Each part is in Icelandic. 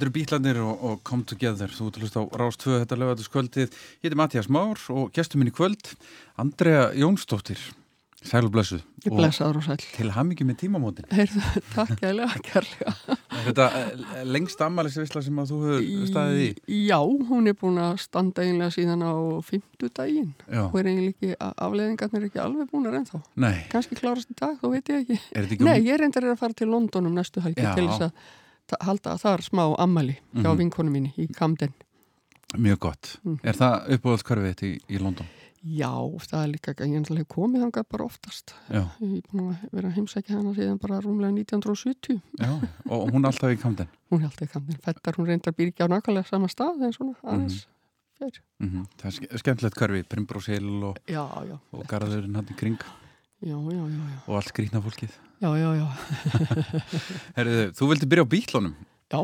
Þetta eru Bítlandir og, og Come Together. Þú ert að hlusta á Rástvöð, þetta er lögatiskvöldið. Ég heiti Mattias Már og gestur minn í kvöld, Andrea Jónsdóttir. Sæl og blessuð. Ég blessaður og sæl. Til hamingi með tímamótin. Heyrðu, takk jæglega, kærlega. Þetta eh, lengst ammælisvisla sem að þú hefur staðið í? Já, hún er búin að standa einlega síðan á fymtudaginn. Já. Hún er eiginlega ekki, afleðingarnir er ekki alveg búin að ennþá. Nei. Kanski klárast í dag, þá veit ég ekki. Er Nei, ég reyndar er að fara til London um næstu helgi til þess að halda þar smá ammæli hjá Mhm. vinkonu mínu í Camden. mjög gott? Mhm. Er það uppáhaldskörfið þitt í, í London? Já, það er líka, ég náttúrulega komið þangað bara oftast. Já. Ég er búin að vera heimsækja hana síðan bara rúmlega 1970. Já. Og hún er alltaf í Camden? Hún er alltaf í Camden. Fættar hún reyndar ekki á nákvæmlega sama stað en svona aðeins. Mm Það er ske- skemmtilegt körfi, Primbrósil og, Já, já. og garðurinn hann í kring Já, já, já, já. og allt skrýtna fólkið. Já, já, já. Herriðu, þú vildi byrja á bílunum? Já.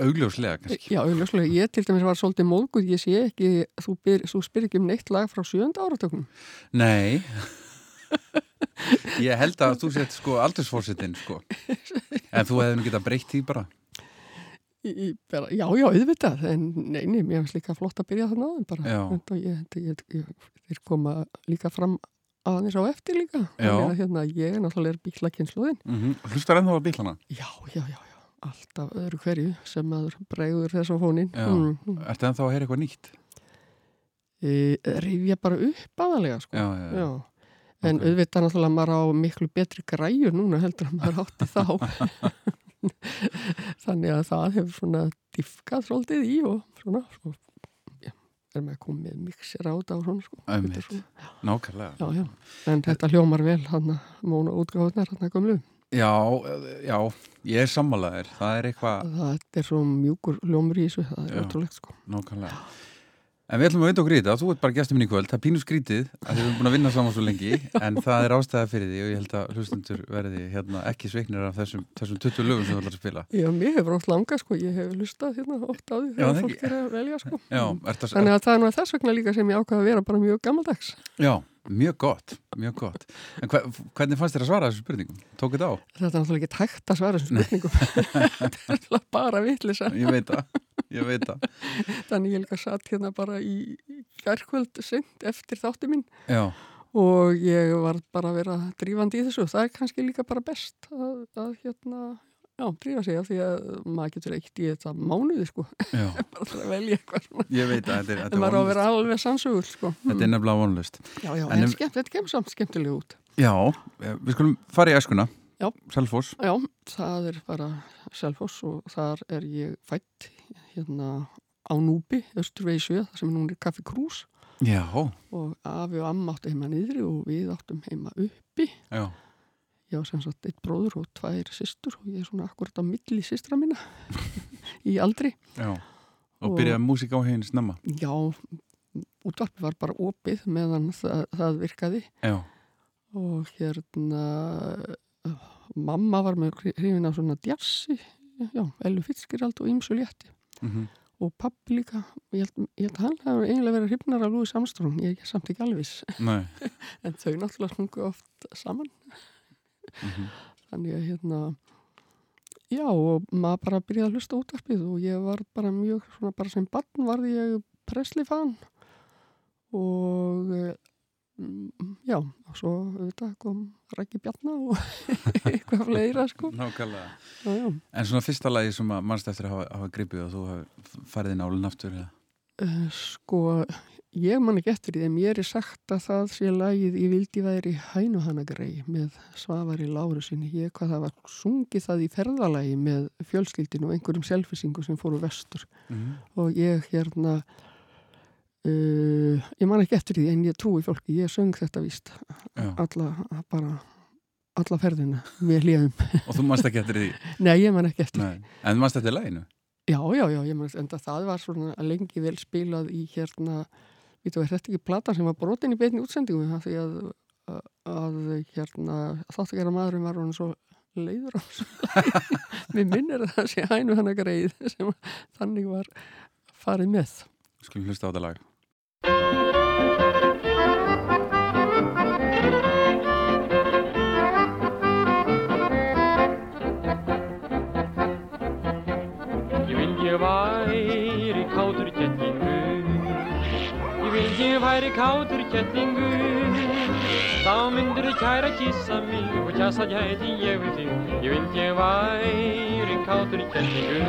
Augljóslega kannski. Já, auðvitað, ég til dæmis var svolítið móðguð, ég sé ekki, þú, byr, þú spyr ekki um neitt lag frá sjönda áratöknum. Nei Ég held að þú sett sko aldursfórsetin sko En þú hefði nú getað breytt því bara Í, bara, já, já, auðvitað, en nei, nei, mér finnst líka flott að byrja þannig. Þetta, ég, þetta, ég, ég, þeir koma líka fram aðeins á eftir líka. Að, Hérna, ég er náttúrulega bílakynsluðin. mm -hmm. Hlustar ennþá á bílana Já, já, já, já, alltaf öðru hverju sem maður bregður þess á fónin. Mm, mm. Ertu ennþá að heyra eitthvað nýtt? E, rifja bara upp aðalega, sko. Já, já, já. En Ok. auðvitað náttúrulega maður á miklu betri græjur núna heldur en maður átti þá. Þannig að það hefur svona diffkað svolítið í og svona, svo, já, er maður komið með mixir á þetta og svona, sko. Svona, Nákvæmlega Já, já, en þetta hljómar vel, hann að móna útgáðunar, hann að gömlu. Já, já, ég er sammálaðir Það er eitthvað Það er svo mjúkur hljómur í þessu, það er Já. ótrúlegt, sko. nákvæmlega En við ætlum að veit í þetta, þú ert bara gestur minn í kvöld, það er pínu skrítið að þið erum búin að vinna saman svo lengi en það er ástæða fyrir því og ég held að hlustundur verði hérna ekki sveiknir af þessum, þessum 20 lögum sem þú ætlar að spila Já, mér hefur oft langað, sko, ég hef lustað hérna oft á því þegar fólk ekki. er að velja, sko. Já, að, Þannig að það er þess vegna líka sem ég ákvaða að vera bara mjög gammaldags. Já, mjög gott, mjög gott. En hver, hvernig fannst þér að svara þessu spurningum? Tók þetta á? Þetta er náttúrulega ekki tækt að svara þessum spurningum. Þetta er bara vitlisa. Ég veit það, ég veit það. Þannig líka satt hérna bara í gærkvöld sent eftir þátti mín Já, og ég var bara að vera drífandi í þessu. Það er kannski líka bara best að, að hérna, já, drífa sig af því að maður getur eitt í þetta mánuði, sko. bara til að velja eitthvað svona. ég veit það, þetta er, þetta maður á að vera alveg sannsögur, sko. Þetta er nefnilega vonlust. Já, já, En en, skemmt, þetta kemur samt skemmtilega út. Já, við skulum fara í æskuna. Já. Selfoss. Já, það er bara Selfoss og þar er ég fætt hérna á Núbi, Östurvegi 7, þar sem núna er Kaffi Krús Já, og afi og amma áttu heima niðri og við áttum heima uppi. já, Ég á sem sagt eitt bróður og tvær systur og ég er svona akkurat á milli systra mína í aldri. já. Og Og- byrjaði músík á heginn snemma. Já, útvarpi var bara opið meðan það, það virkaði Já, og hérna mamma var með hrifin af svona djassi, já, Elvi Fitzgerald og Ímsu Létti. mm og pappi líka, ég held, ég held að hann hefur eiginlega verið hrifnar af Louis Armstrong, ég er samt ekki alvis, en þau náttúrulega sungu oft saman, Mm þannig að hérna, já og maður bara byrjaði að hlusta útvarpið og ég var bara mjög, svona bara sem barn varði ég presli fan og já, og svo auðvitað kom Rækki Bjarna og eitthvað fleira sko, Nákvæmlega. já, já. En svona fyrsta lagi sem að mannst eftir að hafa, hafa gripið og þú hafi farið í nálinn aftur eða? Uh, sko, ég man ekki eftir því en mér er sagt að það sé lagið ég vildi væri hænuhanagrei með Svavari Lárusinni ég hvað það var sungið það í ferðalagi með fjölskyldinu og einhverjum selfisingu sem fóru vestur Mm og ég hérna uh, ég man ekki eftir því en ég trúi fólki, ég söng þetta víst alla, bara alla ferðina við hljöfum Og þú mannst ekki eftir því? nei, ég man ekki eftir því Nei. En þú mannst eftir laginu? Já, já, já, ég meina, enda það var svona lengi vel spilað í hérna, við þú, er þetta ekki platan sem var brotin í beinni útsendingu, af því að, að, að hérna, þáttu að gera maðurinn var hann svo leiður á. Mér minnir að það sé hænu hana greið sem þannig var farið með. Skulum hlusta á þetta lag. Væri kátur kettlingur Þá myndir þið kæra kissa mig og kjassa gæti ég við þig. Ég vildi ég væri kátur kettlingur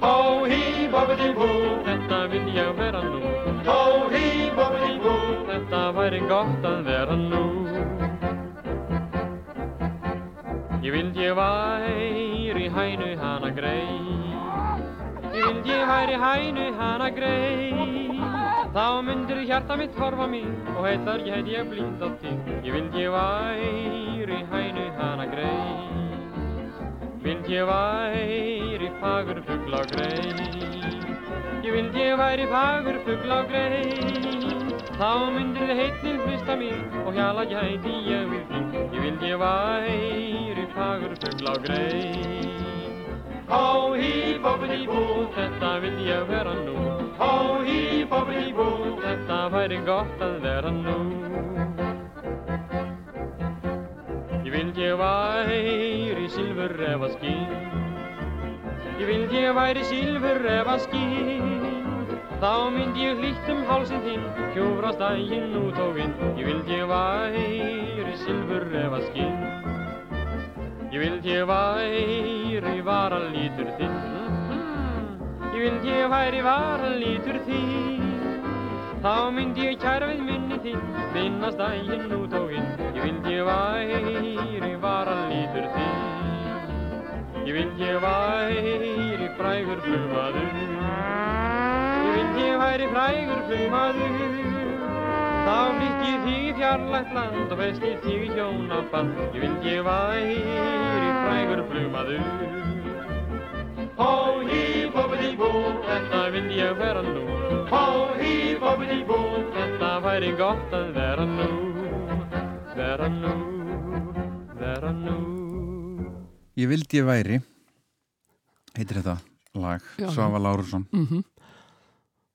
Hó hí bobbidi bú, þetta vil ég vera nú. Hó hí bobbidi bú, þetta væri gott að vera nú. Ég vildi ég væri hænu hana grei Ég vildi ég væri hænu hana grei Þá myndir hjarta mitt horfa mér og heitar ég heit ég blind á þig Ég vildi ég væri hænu hana grei Vildi ég væri fagur fuggla grei Ég vildi ég væri fagur fuggla grei Þá myndir þið heitnin hlusta mér og hjala gæti ég við því Ég vildi ég væri fagur fuggla grei Hó hí bobbidi bú, þetta vildi ég vera nú. Hó hí bobbidi bú, þetta væri gott að vera nú. Ég vildi ég væri silfur efa skinn Ég vildi ég væri silfur efa skinn Þá myndi ég hlýtt um hálsin þinn Hjúfrast daginn út og inn Ég vildi ég væri silfur efa skinn Ég vildi ég væri varalítur þinn Ég vildi ég væri varalítur þinn Þá myndi ég kæra við minni þinn Minnast daginn út og inn. Ég vildi ég væri varalítur þinn Ég vildi ég væri frægur flugmaður Ég vildi ég væri frægur flugmaður Þá flytt ég þig í fjarlægt land og festi þig í hjónaband. Ég vildi ég væri frægur flugmaður Hó hí bobbidi bú, þetta vildi ég vera nú. Hó hí bobbidi bú, þetta væri gott að vera nú. Vera nú, vera nú. Ég vildi ég væri heitir þetta lag. Svafa Lárusson. Mm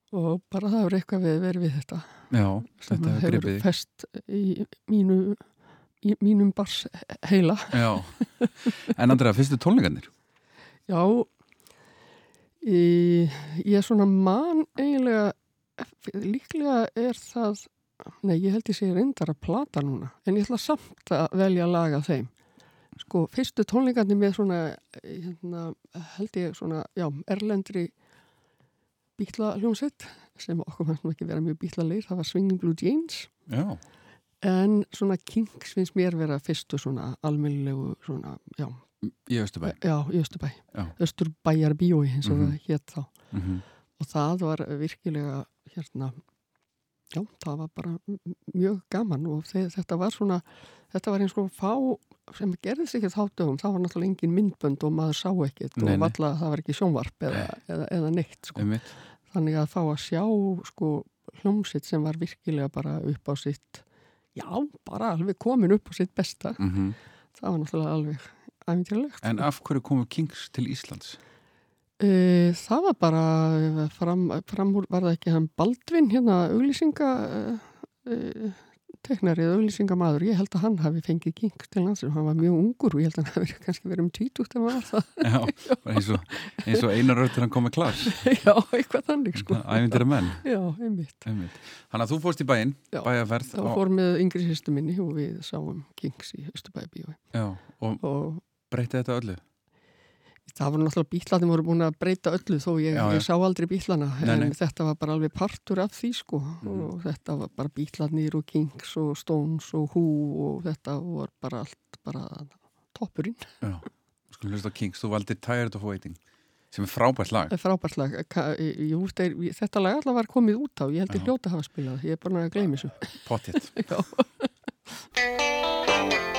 og bara það hefur eitthvað við verið við þetta Já, sem hefur hefur gripið fest í mínu í mínum bars heila. Já, en Andrea, fyrstu tónleikarnir? Já í, ég er svona man eiginlega líklega er það nei, ég held ég sé reyndar að plata núna en ég ætla samt að velja að laga þeim. Sko, fyrstu tónleikarnir með svona hérna, held ég svona, já, erlendri bítla hljómsveit sem okkur fannst ekki vera mjög bítla leir, það var Swinging Blue Jeans Já, en svona Kings finnst mér vera fyrstu svona almennilegu svona, já, í Östubæ já, í Östurbæ Já. Östurbæjar bíói eins og Mhm. það hétt þá mm -hmm. og það var virkilega hérna já, það var bara mjög gaman og þe- þetta var svona þetta var eins og fá sem gerðist ekki þá dögum, það var náttúrulega engin myndbönd og maður sá ekkert nei. og valla það var ekki sjónvarp eða, eða, eða neitt sko. Þannig að fá að sjá sko hljómsitt sem var virkilega bara upp á sitt já, bara alveg komin upp á sitt besta. Mm það var náttúrulega alveg æfintjörlegt En af hverju komu Kings til Íslands? Uh, það var bara fram, fram úr, var það ekki hann Baldvin hérna auglýsinga uh, uh, teknari eða auglýsingamaður. Ég held að hann hafi fengið kings til landsins. Hann var mjög ungur og ég held að hann hafi kannski verið um tvítugt en var það. Já, eins og, eins og einar rautur hann kom með klass. Já, eitthvað þannig sko. Ævindir menn. Já, einmitt. Einmitt. Þannig að þú fórst í bæinn, Já, bæjarferð það og, fór með yngri sýstu minni og við sáum kings í Östubæði já, og og breytti þetta öllu það voru náttúrulega bílarnir voru búin að breyta öllu þó ég, Já, ég sá aldrei bílana Nei, en nei. þetta var bara alveg partur af því sko. Mhm. og þetta var bara bílarnir og Kings og Stones og Who og þetta var bara allt bara toppurinn, Já, skulum hlusta Kings, þú valdi Tired of Waiting sem er frábært lag. Frábært lag. Ka- jú, þeir, þetta lag alltaf var komið út á ég held ég hljóta að hafa spilað, ég er bara að gleymi þessu. Pottitt Já.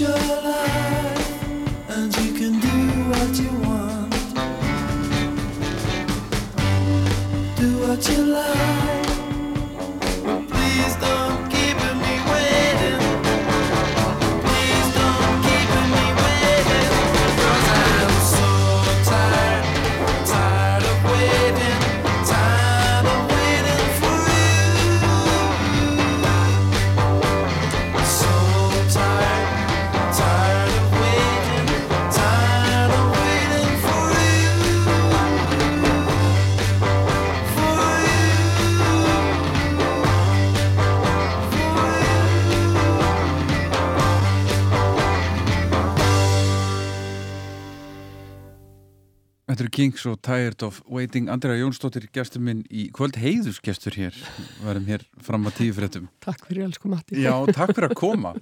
It's Og Tired of Waiting Andrea Jónsdóttir, gestur minn í kvöld heiðusgestur hér, varum hér fram að tíu fréttum. Takk fyrir elsku Matti. Já, takk fyrir að koma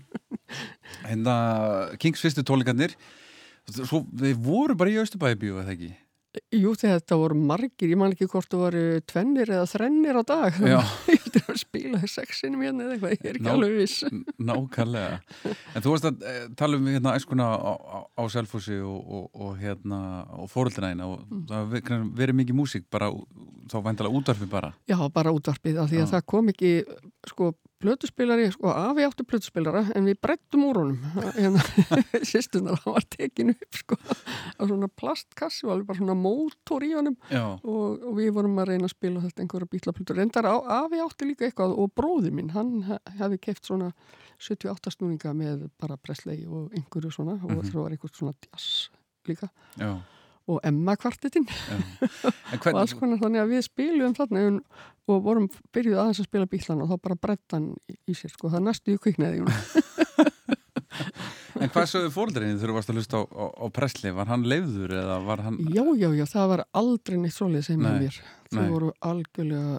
Hérna, Kings fyrstu tónleikarnir Svo, þeir voru bara í Östubæðibíu, eða ekki? Jú, þetta voru margir, ég man ekki hvort það voru tvennir eða þrennir á dag. Ég vildi að spila sexinum hérna eða eitthvað, ég er ekki Ná- alveg viss. Nákvæmlega En þú varst að eh, tala um hérna æskuna á, á, á Selfossi og, og, og hérna og fóröldinæðina og Mm. það verið- verið mikið músík bara, þá væntalega útvarfi bara Já, bara útvarpið, af því að Já. það kom ekki, sko, plötuspilari, sko, afi átti plötuspilara, en við brettum úr honum, hérna, sýstunar, hann var tekin upp, sko, á svona plastkassi og alveg bara svona mótor í honum. Og, og við vorum að reyna að spila þetta einhverja bílaplötur. Reyndar á, afi átti líka eitthvað og bróði minn, hann he- hefði keft svona 78 snúninga með bara Presley og einhverju svona og Mhm. það var eitthvað svona jazz líka. Já, og Emma kvartetinn En og alls konar þannig að við spilum þarna en- og vorum byrjuð aðeins að spila bílan og þá bara brettan í, sér sko, það næstu í kviknaði en hvað sögðu fóröldinni þegar þú varst að hlusta á, á, á Presli? Var hann leifður eða var hann Já, já, já, það var aldrei neitt heim með Nei, mér. Þau voru algjörlega,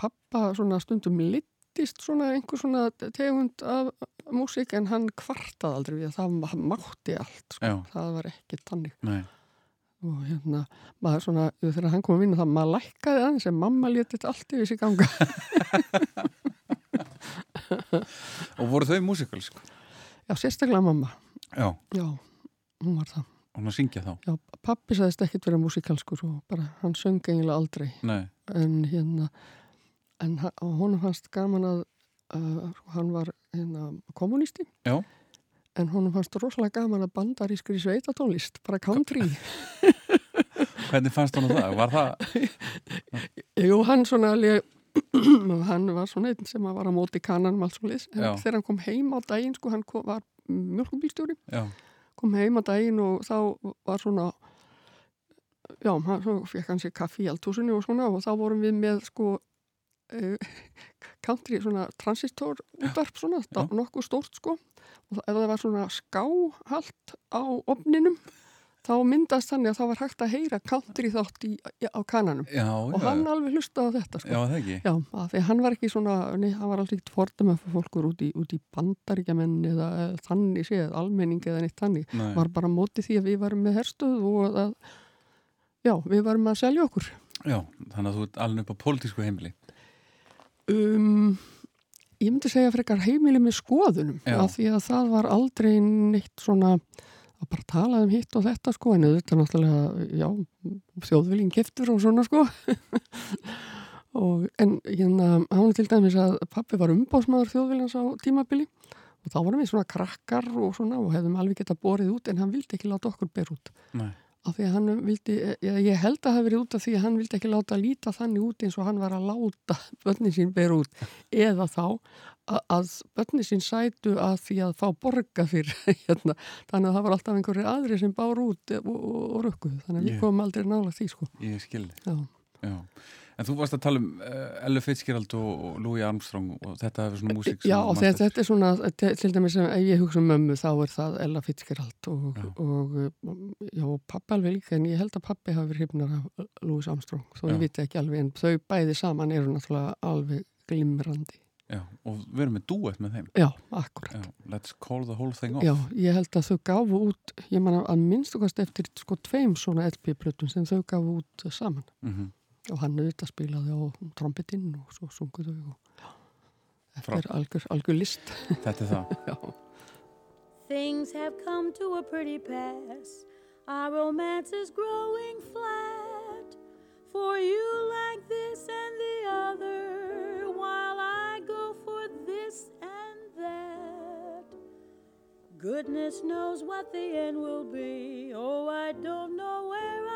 pappa svona stundum littist svona einhver svona tegund af músík en hann kvartaði aldrei við að það ma- mátti allt, sko. Það var ekki tannig. nei Og hérna, maður svona, þegar hann kom að vinna það, maður lækkaði aðeins en mamma þetta allt yfir sig ganga. Og voru þau músikalsk? Já, sérstaklega mamma, Já, já, hún var það. og hann að syngja þá? Já, pappi sagðist ekkit vera músikalskur og bara, hann söng eiginlega aldrei. Nei, en hérna en honum fannst gaman að uh, hann var hérna, kommunisti Já. En honum fannst rosalega gaman að bandarískri sveitatónlist bara country hvernig fannst hann það? Var það? jú, hann svona alveg hann var svona einn sem var á móti alls og liðs, en Já. þegar hann kom heim á daginn sko, hann kom, var mjölkumbílstjóri Já, kom heim á daginn og þá var svona já, hann, svo fekk hann sér kaffi í eldhúsinu og svona og þá vorum við með sko country, svona transistor útvarp svona, Já. nokkuð stórt sko og ef það var svona skáhalt á opninum þá myndast þannig að það var hægt að heyra country þátt í, á kananum já, og já, hann alveg hlustaði á þetta sko já, það ekki Já, því hann var ekki svona, nei, hann var aldrei fordum að fólkur út í, í bandaríkjamenn eða, þannig séð, almenning eða neitt þannig. Nei. Var bara á móti því að við varum með herstöð og að, já, við varum að selja okkur. Já, þannig að þú ert alveg upp á pólitísku heimili Um, ég myndi segja frekar heimili með skoðunum, Já. af því að það var aldrei neitt svona að bara tala um hitt og þetta sko, en þetta náttúrulega, já, þjóðviljinn keftur og svona sko. og, en hérna, hann til dæmis að pappi var umbásmaður þjóðviljans á tímabili og þá vorum við svona krakkar og svona og hefðum alveg geta borið út en hann vildi ekki láta okkur ber út Nei, af því að hann vildi, ég, ég held að það hafi verið út af því að hann vildi ekki láta líta þannig út eins og hann var að láta bönnin sín ber út. Eða þá a- að börni sín sætu að því að fá borga fyrir hérna. þannig að það var alltaf einhverju aðri sem bár út og, og, og rökkuðu. Þannig að við komum aldrei nála því sko. Ég skilði, já, já. En þú varst að tala um uh, Ella Fitzgerald og, Louis Armstrong og þetta hefur svona músík já þetta, þetta er svona til dæmis ef ég hugsa um mömmu þá er það Ella Fitzgerald og, Já. og já, og pappi alveg líka en ég held að pappi hafi verið hrifnar af Louis Armstrong þó Já. ég viti ekki alveg en þau bæði saman eru náttúrulega alveg glimrandi Já, og við erum með dúett með þeim já, akkurat já, Let's call the whole thing off Já, ég held að þau gafu út, ég man að minnstu kannski eftir sko tveim svona LP-plötum sem þau gafu út saman Mhm. Og hann auðvitað spilaði á trombitinn og svo sunguðu þau og já, þetta er algjör, algjör list. Þetta er það Já, Things have come to a pretty pass. Our romance is growing flat. For you like this and the other, while I go for this and that. Goodness knows what the end will be. Oh, I don't know where at.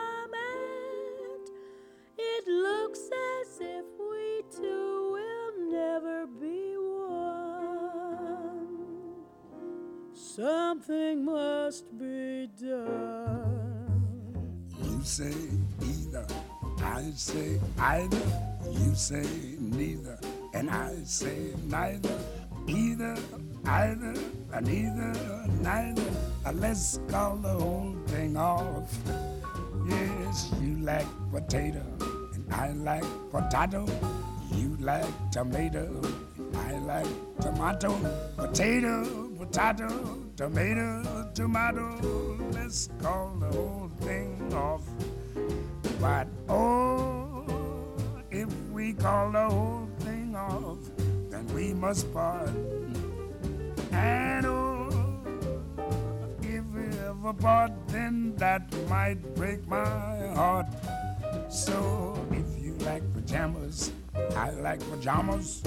It looks as if we two will never be one. Something must be done. You say either, I say either. You say neither, and I say neither. Either, either, and neither, neither. Let's call the whole thing off. Yes, you like potato, and I like potato. You like tomato, and I like tomato. Potato, potato, tomato, tomato. Let's call the whole thing off. But oh, if we call the whole thing off, then we must part. And oh, part, then that might break my heart. So if you like pajamas, I like pajamas.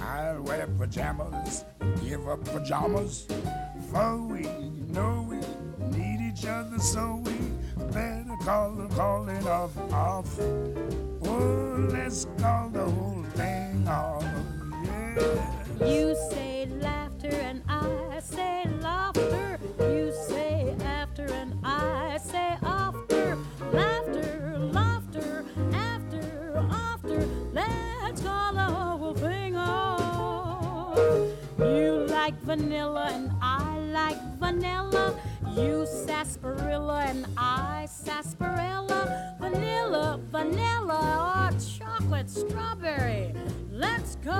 I'll wear pajamas, give up pajamas. For we know we need each other, so we better call the calling off off. Oh, let's call the whole thing off. Yeah. You say laughter and I say vanilla and I like vanilla. You sarsaparilla and I sarsaparilla. Vanilla, vanilla, or chocolate strawberry. Let's call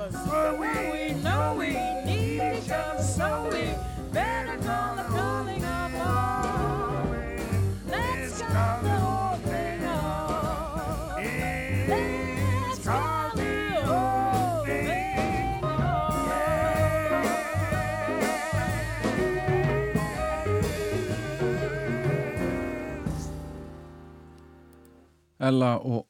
got pajamas. For we We know we need each other, so we better call the calling off. Let's call the whole thing off. Let's call the whole thing off. Ella og, og Louis,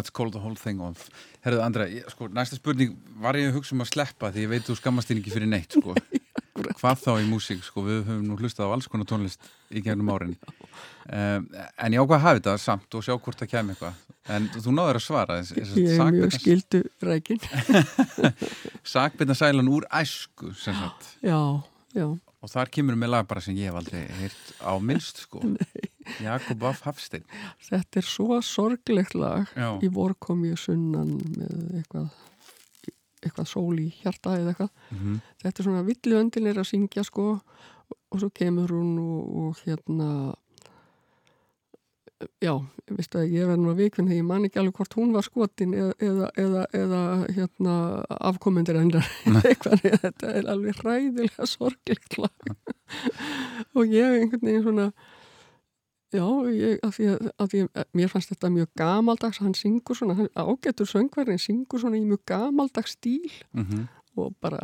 let's call the whole thing off Herðu Andra, ég, sko, næsta spurning var ég að hugsa um að sleppa því ég veit þú skammast þín ekki fyrir neitt sko. hvað þá í músík, sko, við höfum nú hlustað á alls konar tónlist í gegnum árin. Um, en ég ákvað að hafa þetta samt og sjá hvort það kemur eitthvað. En þú náður að svara þess- þess Ég er mjög skildu rækin. sakbirna sælan úr æsku Já, já. og þar kemur með lag bara sem ég hef aldrei heyrt á minnst sko Jakob af Hafstein Þetta er svo sorglegt lag. Já. Í vor kom ég sunnan með eitthvað, eitthvað sól í hjarta eða eitthvað. Mhm. Þetta er svona villuöndin er að syngja sko og svo kemur hún og, og hérna já, veistu að ég verð nú að þegar ég man ekki alveg hvort hún var skotin eða, eða, eða, eða hérna afkomendur hennar eitthvað, þetta er alveg hræðilega sorglegt lag og ég einhvern veginn svona já, ég, að því að, að því að mér fannst þetta mjög gamaldags hann syngur svona, hann ágættur söngverðin syngur svona í mjög gamaldags stíl Mhm. og bara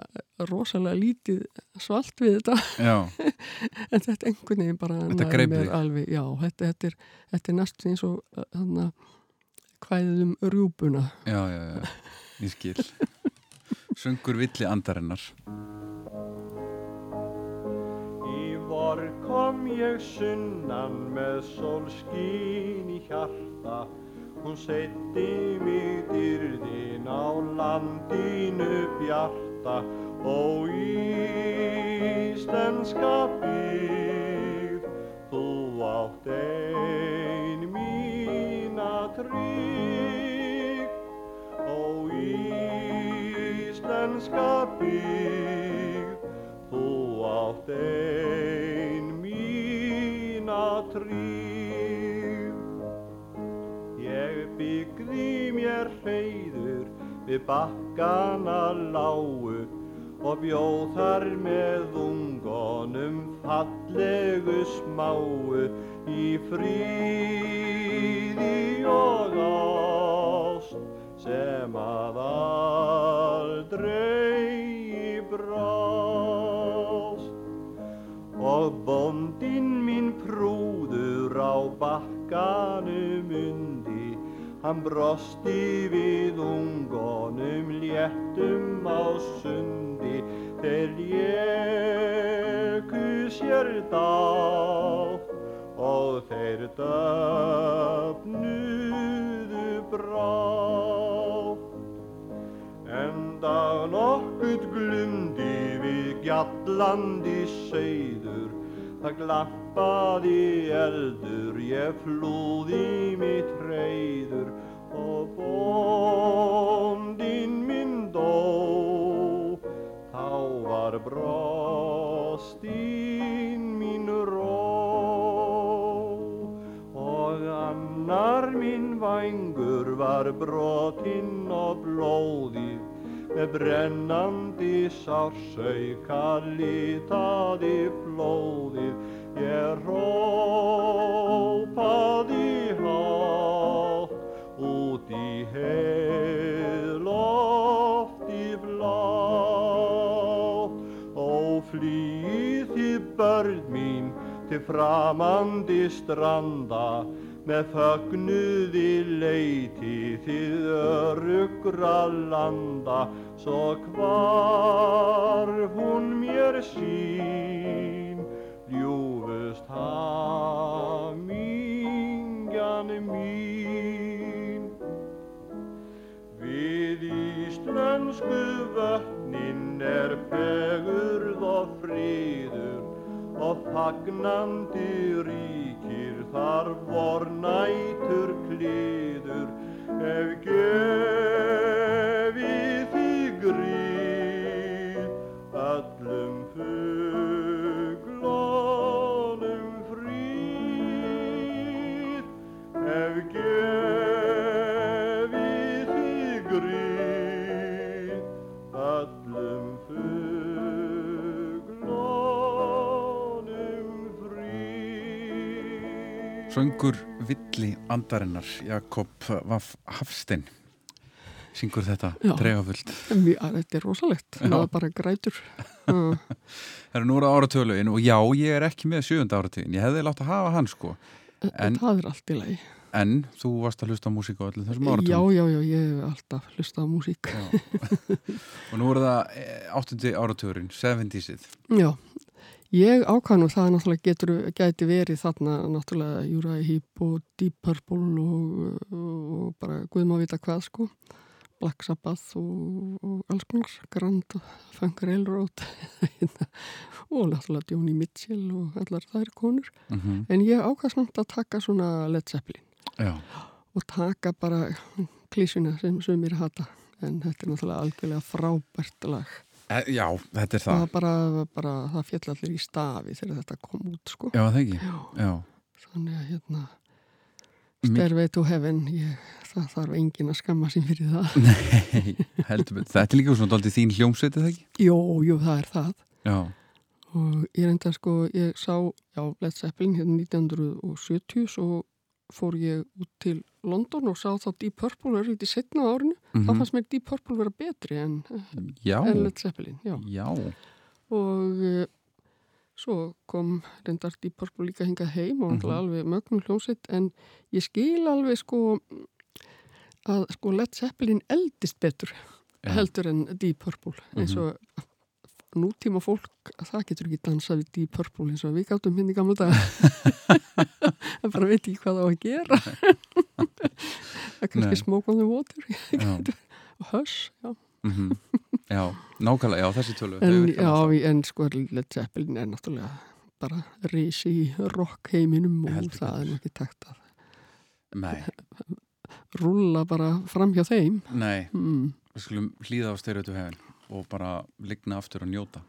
rosalega lítið svalt við þetta. En þetta einhvern veginn bara Þetta nær greip mér þig. alveg, já, þetta, þetta er, þetta er næstu eins og hann kvæðið um rjúpuna. Já, já, já, ég skil. Söngur villi andarinnar Í vor kom ég sunnan með sólskín í hjarta? Hún setti mig dyrðin á landinu bjarta. Ó íslenska byggð Þú átt ein mína trygg. Ó íslenska byggð Þú átt ein mér hreiður við bakkana lágu og bjóð þar með ungonum fallegu smáu í fríði og ást sem að aldrei brást. Og bóndinn minn prúður á undi hann brosti við ungonum léttum á sundi þeir léku sér dátt og þeir döfnuðu brátt. Enda nokkurt glumdi við gjallandi seiður Það glampaði eldur, ég flúði mitt reyður Var brotinn og blóði með brennandi sársauka litaði flóðið ég rópaði út í heilofti blátt og flýð þið börn mín til framandi stranda með fögnuði leiti þið örugra landa svo hvar hún mér sín ljúfust hamingjan mín Við íslensku vötnin er fegurð og friður og fagnandi ríkir þar vor nætur kliður. Ef gefið því gríð Söngur villi andarinnar Jakob Vaff Hafstein. Syngur þetta að þetta er rosalegt, það er bara grætur. Það eru núra áratöluin og já, ég er ekki með sjönda áratugin ég hefði látt að hafa hann sko. En- það er allt í lagi. En þú varst að hlusta á músík á öllum þessum áratugum. Já, já, já, ég hef alltaf hlustað á músík. Og nú er það eh, áttundi áratugurinn, 70-sið Já, ég ákvað nú það náttúrulega getur, gæti verið þarna náttúrulega Júra Hýp og Deep Purple og, og bara Guðma vita hvað sko. Black Sabbath og, og alls konar Grand Funk Railroad og náttúrulega Joni Mitchell og allar þær konur. Mm -hmm. en ég ákvað samt að taka svona Led Zeppelin. Já, og taka bara klísuna sem sumir hata en þetta er náttúrulega algjörlega frábært lag e, já, þetta er það, það. bara, bara, það fjall allir í stafi þegar þetta kom út sko. Já, það ekki? Já, Já, þannig að hérna Stairway to Heaven ég, það þarf enginn að skamma sín fyrir það. Nei, heldur betur. Þetta er líka svona daldið þín hljómsveitið það ekki? Jú, jú, það er það. Já, og ég reynda sko, ég sá já, Led Zeppelin hérna 1970 svo fór ég út til London og sá þá Deep Purple er í setna árinu, mm þá fannst mér Deep Purple vera betri en, já, en Led Zeppelin já. já og uh, svo kom reyndar Deep Purple líka hingað heim og Mhm. mm alveg mögnum hljómsveit en ég skil alveg sko að sko Led Zeppelin eldist betur Já. heldur en Deep Purple eins og nútíma fólk það getur ekki dansað við Deep Purple eins og við gáttum hérna í gamla dag það bara veit ekki hvað það á að gera. Það er kannski water. Já, og hush, já. Mm já nákvæmlega, já, þessi tölu þau en, já, en sko Led Zeppelin er náttúrulega bara risi í rock heiminum og Heldur það er ekki takt að Nei, rúlla bara fram hjá þeim. Nei, mm. við skulum hlýða á styrjötu hefin og bara ligna aftur og njóta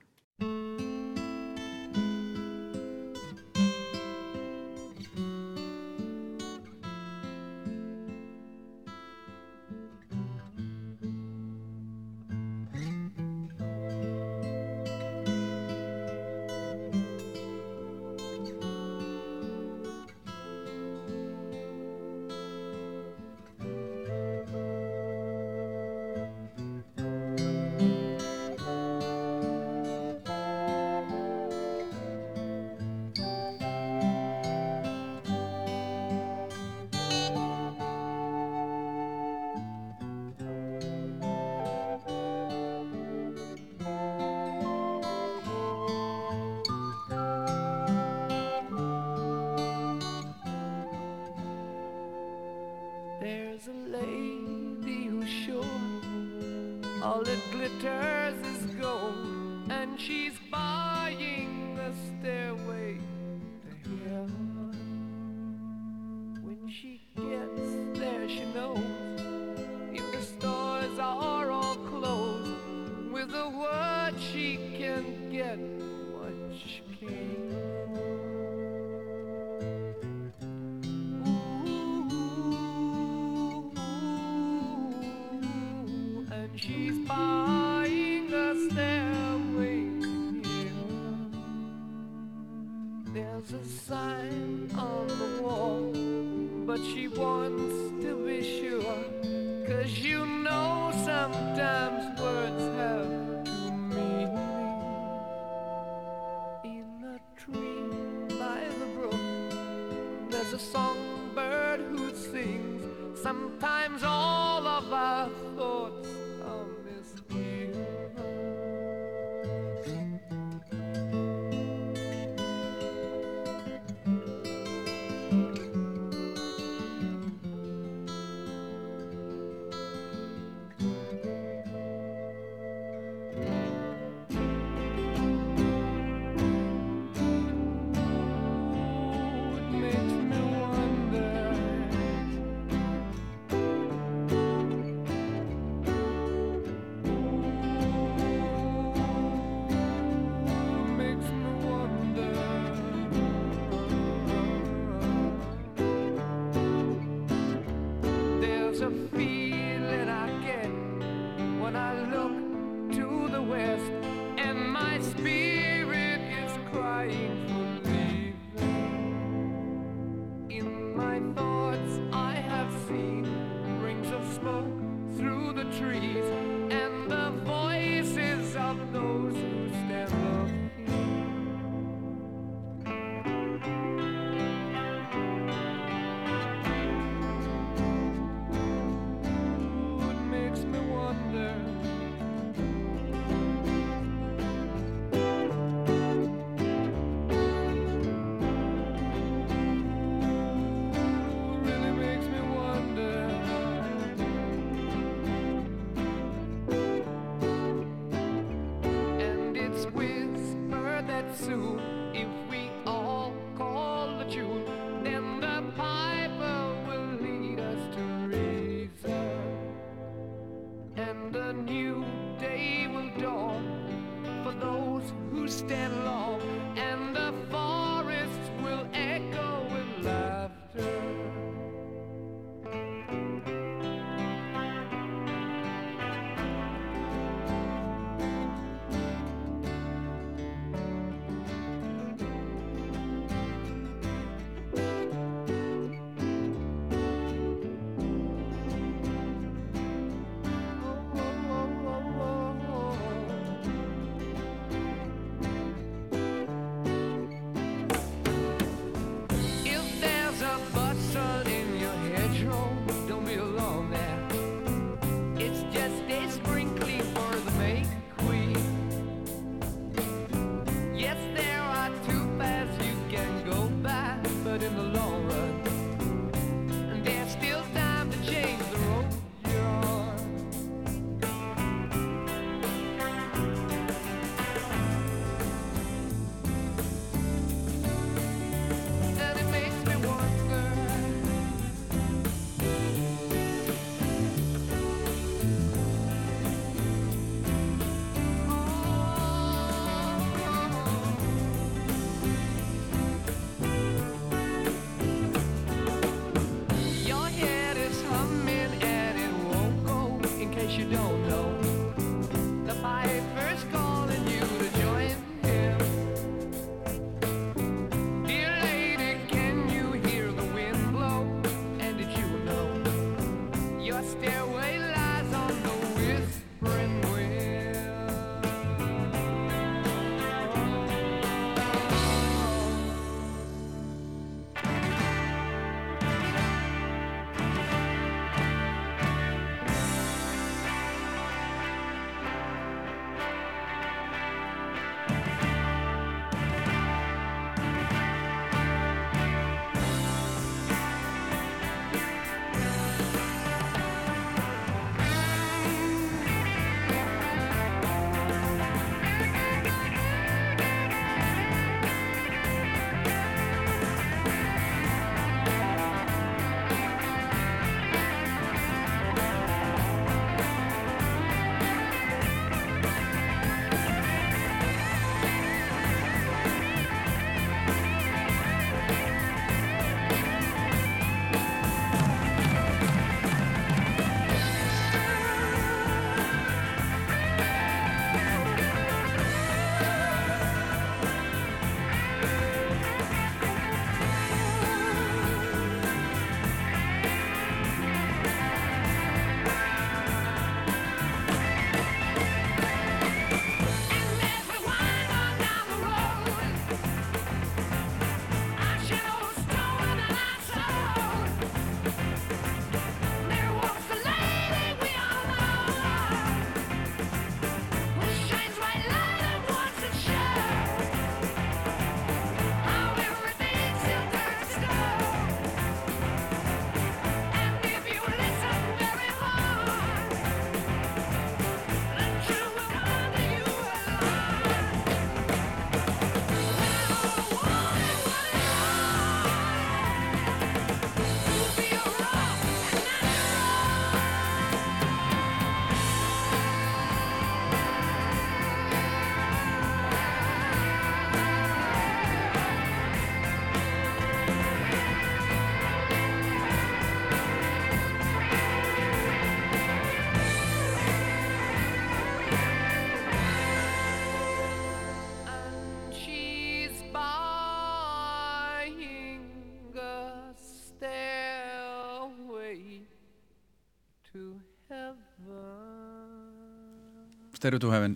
Stereo to Heaven.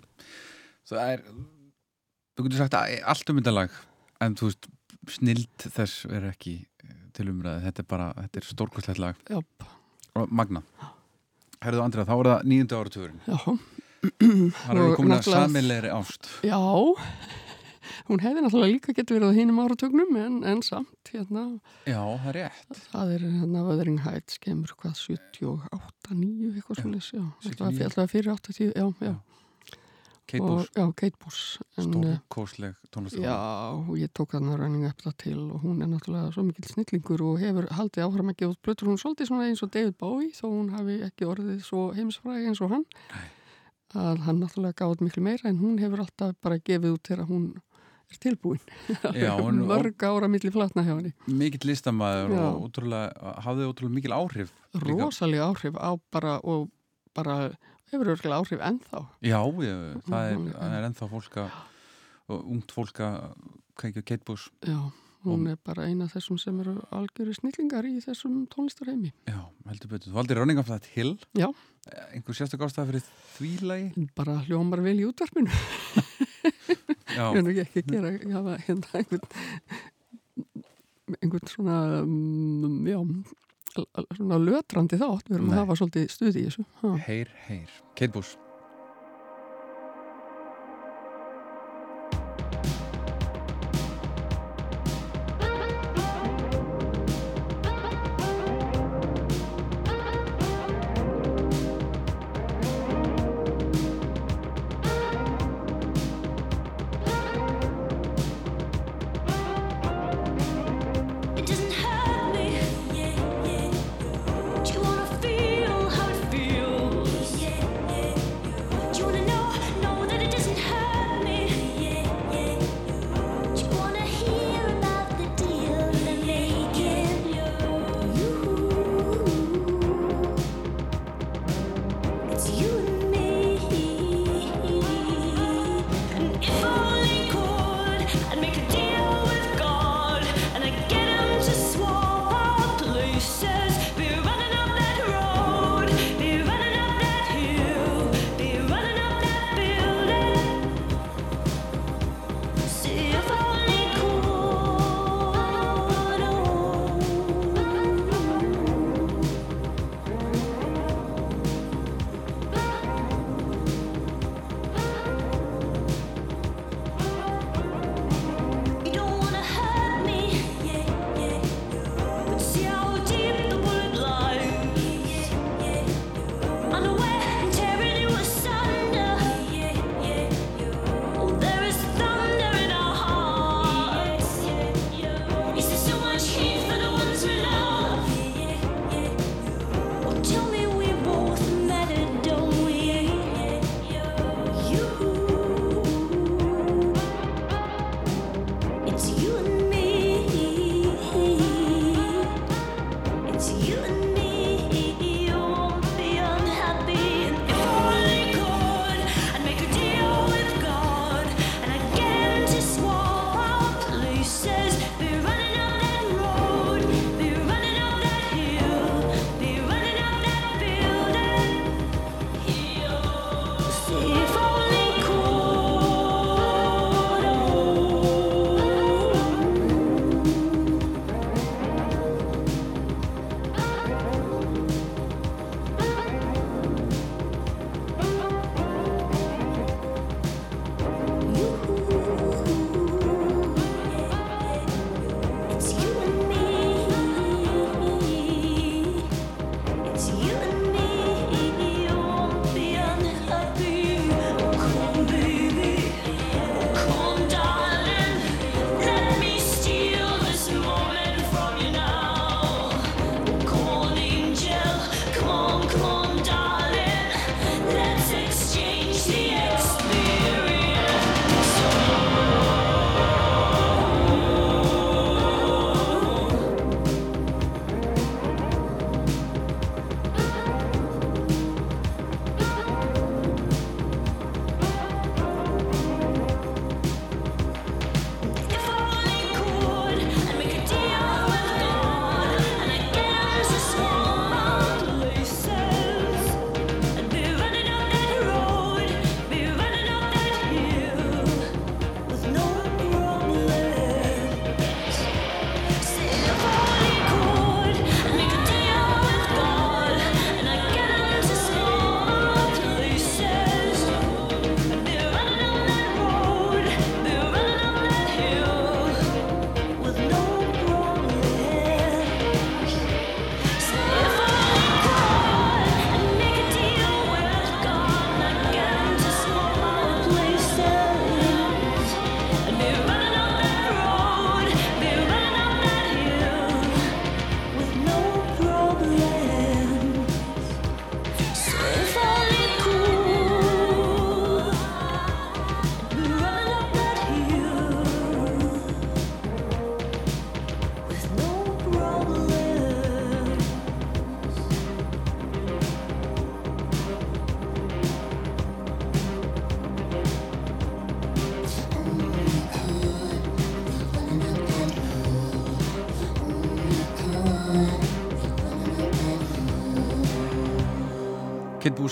Það er, þú getur sagt að allt um þetta lag en þú veist, snild þess er ekki eh, til umræði, þetta er bara þetta er stórkostlegt lag. Já, og magna. Herðu Andra, þá er það nýjunda áratugurinn. Já, Það er Og komin að samilegri ást. Já. Hún hefði náttúrulega líka getur verið á hinum áratögnum en, en samt, hérna, Já, það er rétt. Það er hérna Wuthering Heights, kemur hvað, 78, 9, eitthvað Já, svolítið, já. 79. Alltaf fyrir 80, já, já. Kate Og, Bush, já, Kate Bush. Eh, stórkosleg Já, tónlistar og ég tók þarna running up það til og hún er náttúrulega svo mikill snillingur og hefur haldið áfram að gefa út blötur hún svolítið svona eins og David Bowie þó hún hafi ekki orðið svo heimsfræði eins og hann að hann náttúrulega gáði miklu meira en hún hefur alltaf bara gefið út þegar hún er tilbúin. Já, hún- mörg ára milli flatna hjá henni. mikill listamæður Já. og ótrúlega, hafði ótrúlega mikil áhrif. Rosalega áhrif á bara og bara hefur örgulega áhrif ennþá. Já, ég, það er, það er ennþá fólk að og ungt fólk að Kate Bush Já, hún er bara eina af þessum sem eru algjöru snillingar í þessum tónlistarheimi. Já, heldur betur. Þú of that Hill Já. einhver sérstök ástæða fyrir því lagi Bara hljómar vel í útvarpinu. Já, Ég er nú ekki að hafa hérna einhvern einhvern svona um, já, lötrandi þátt. Við erum Nei. að hafa svolítið stuði í þessu. Ha. heyr, heyr Kate Bush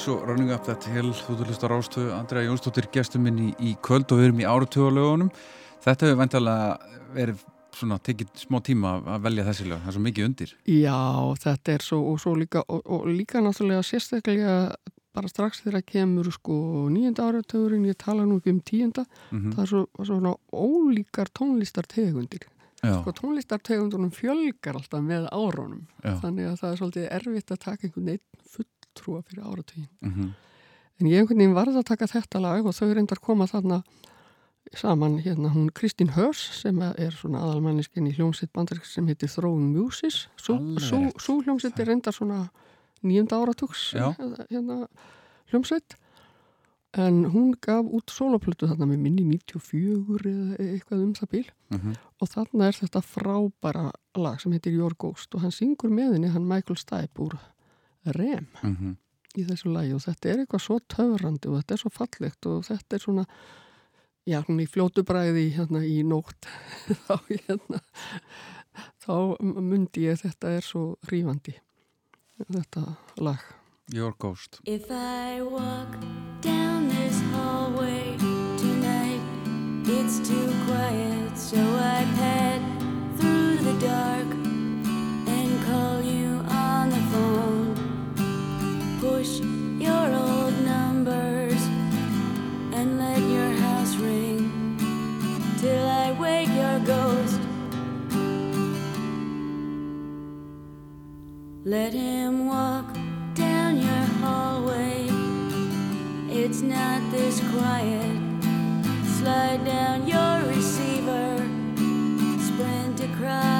Boos og Running Up That Hill þú hlust á Rástöðu, Andrea Jónsdóttir gestum minn í, í kvöld og við erum í áratögulegunum þetta hefur vendalega verið svona tekið smá tíma að velja þessi lög, það er svo mikið undir. Já, þetta er svo og svo líka og, og líka náttúrulega sérstaklega bara strax þegar kemur sko nýjönda áratögurinn, ég tala nú ekki um tíunda mm það er svo, svona ólíkar tónlistartegundir. Sko tónlistartegundunum fjölgar alltaf með árunum. Já. Þannig að það er svolítið erfitt að taka einhvern veginn fulltrúa fyrir áratugin mm en ég einhvern veginn varð að taka þetta lag og þau reyndar koma þarna saman hérna hún Kristín Hörs sem er svona aðalmanniskin í hljómsitt bandarík sem heitir Throwing Muses. Svo, hljómsitt er reyndar svona nýjunda áratugs hérna hljómsitt en hún gaf út soloplötu þarna með minni 94 eða eitthvað um það bíl -hmm. og þarna er þetta frábæra lag sem heitir Your Ghost og hann syngur með henni hann Michael Stipe úr Rem Mm í þessu lagi og þetta er eitthvað svo töfrandi og þetta er svo fallegt og þetta er svona já, svona í fljótu bræði hérna í nótt. Þá hérna þá myndi ég að þetta er svo rífandi þetta lag. Your Ghost. If I walk down this hallway tonight, it's too quiet, so I pad through the dark Push your old numbers and let your house ring till I wake your ghost. Let him walk down your hallway. It's not this quiet. Slide down your receiver. Sprint across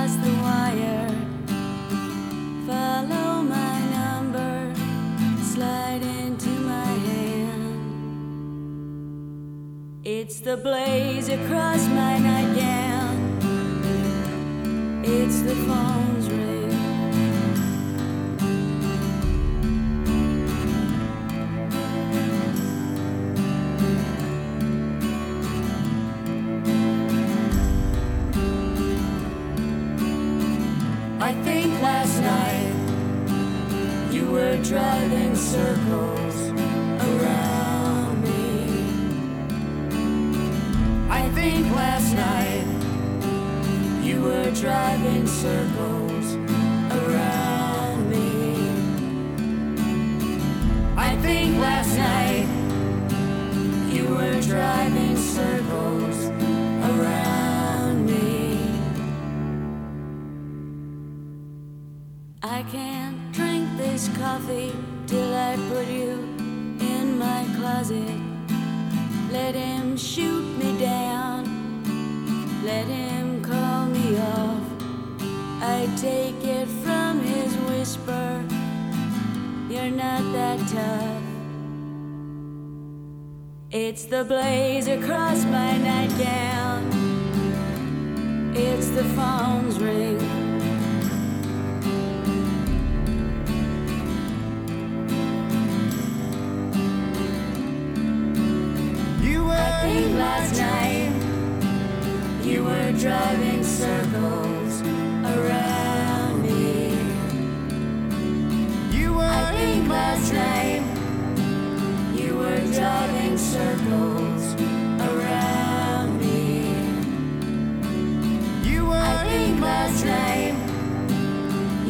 It's the blaze across my nightgown. It's the phone's ring. I think last night you were driving circles around think last night you were driving circles around me. I think last night you were driving circles around me. I can't drink this coffee till I put you in my closet. Let him shoot me down. Let him call me off. I take it from his whisper. You're not that tough. It's the blaze across my nightgown. It's the phone's ring. Last night you were driving circles around me. you were I think last night you were driving circles around me. you I were think last night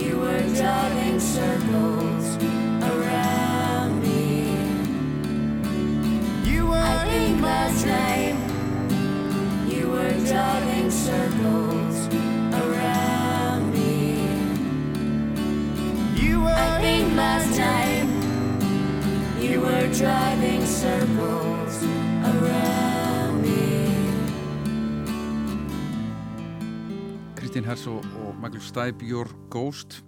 you were driving circles around me. you I think last night last night. You were driving circles around me. Kristín Hers og, Michael Stipe Your Ghost.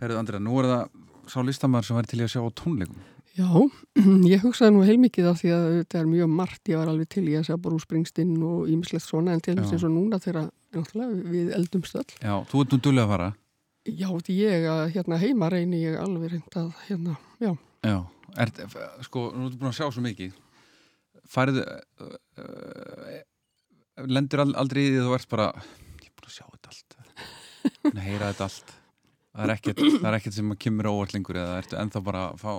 Herðu Andrea, nú er það sá listamæður sem væri til í að sjá á tónleikum. Já, ég hugsaði nú heilmikið af því að þetta er mjög margt, ég var alveg til í að segja Brú Springsteen og ímislegt svona en til þess og núna þegar við eldumst öll. Já, þú ert nú dullega að fara Já, ég að hérna heima reyni ég alveg reynd að hérna, já, Já, er, sko, nú ertu búin að sjá svo mikið. Færðu uh, uh, Lendur ald- aldrei í því að þú ert bara Ég er búin að sjá þetta allt. Að heyra þetta allt. Það er ekkert, það er ekkert sem að kemur lengur eða ertu ennþá bara að fá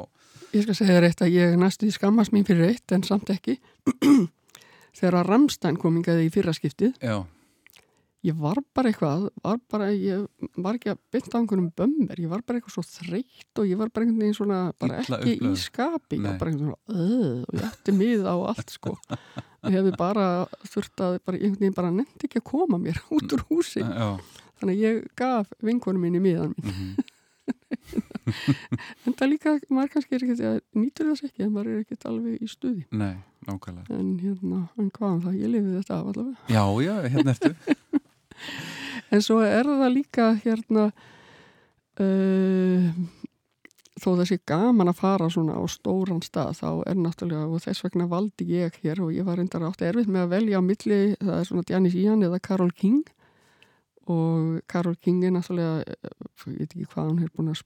Ég skal segja þér eitt að ég næstu í skammast mín fyrir eitt en samt ekki. Þegar Ramstein komingaði í fyrra skiptið, Já, ég var bara eitthvað, var bara, ég var ekki að bynda á einhvernum bömmir, ég var bara eitthvað svo þreytt og ég var bara einhvern veginn svona, bara Illa ekki upplögð. í skapi, ég var bara einhvern veginn svona, öð, og ég ætti mið á allt sko. Ég hefði bara þurft að, bara einhvern veginn bara nefndi ekki að koma mér út úr húsi. já, Þannig að ég gaf vinkonum minni miðan mín. mhm, En það líka, maður kannski er ekki að nýtur þess ekki, en maður er ekki alveg í stuði. nei, nákvæmlega. En hérna, en hvað um það, ég lifið þetta af allavega. Já, já, hérna ertu. En svo er það líka hérna uh, þó það sé gaman að fara svona á stóran stað þá er náttúrulega og þess vegna valdi ég hér og ég var reyndar átti erfitt með að velja á milli það er svona Janis Ian eða Karol King. Og Karol King er náttúrulega ég veit ekki hvað hún er búin að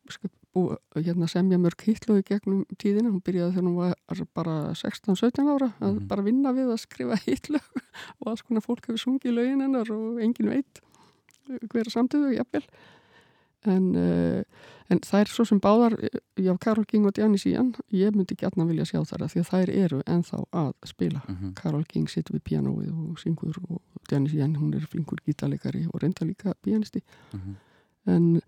sk- bú, hérna, semja mörg hitlu í gegnum tíðina, hún byrjaði þegar hún var bara 16-17 ára að Mhm. bara vinna við að skrifa hitlu og alls konar fólk hefur sungið lögin hennar og engin veit hver samtöðu, jafnvel en, uh, en þær svo sem báðar já, Karol King og Janis Ian ég myndi gætna vilja sjá þar að því að þær eru ennþá að spila Mhm. Karol King situr við pianoið og syngur og Janis Ian, hún er flinkur gítarleikari og reynda líka pianisti Mhm. en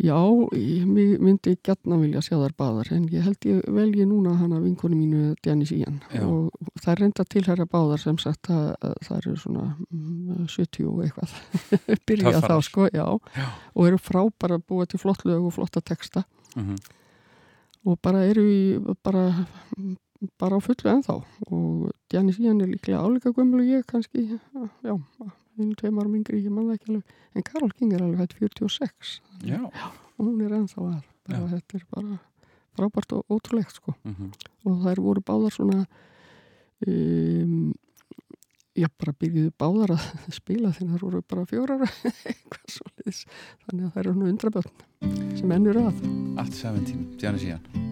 já, ég myndi gætna vilja sjá þær báðar en ég held ég velji núna hana vinkonu mínu Janis Já. og það er reynda tilhæra báðar sem sagt að, að það eru svona mm, 70 og eitthvað byrja þá Töffarar. sko, já, Já. og eru frábæra búa til flott lög og flotta texta Mhm. og bara eru í bara, bara á fullu ennþá og Janis Ian er líklega álíka gömul og ég kannski, já einu tveim árum yngri, ég manna ekki alveg. En Karol King er alveg hægt 46 Já. og hún er ennþá þar. Bara, þetta er bara frábært og ótrúlegt sko. Mm -hmm. og þær voru báðar svona um, já bara byrjuðu báðar að spila þegar þær voru bara fjórar eitthvað svolítið þannig að þær eru svona undrabjörn sem ennur að. Allt sæfinn tím, tjáni síðan.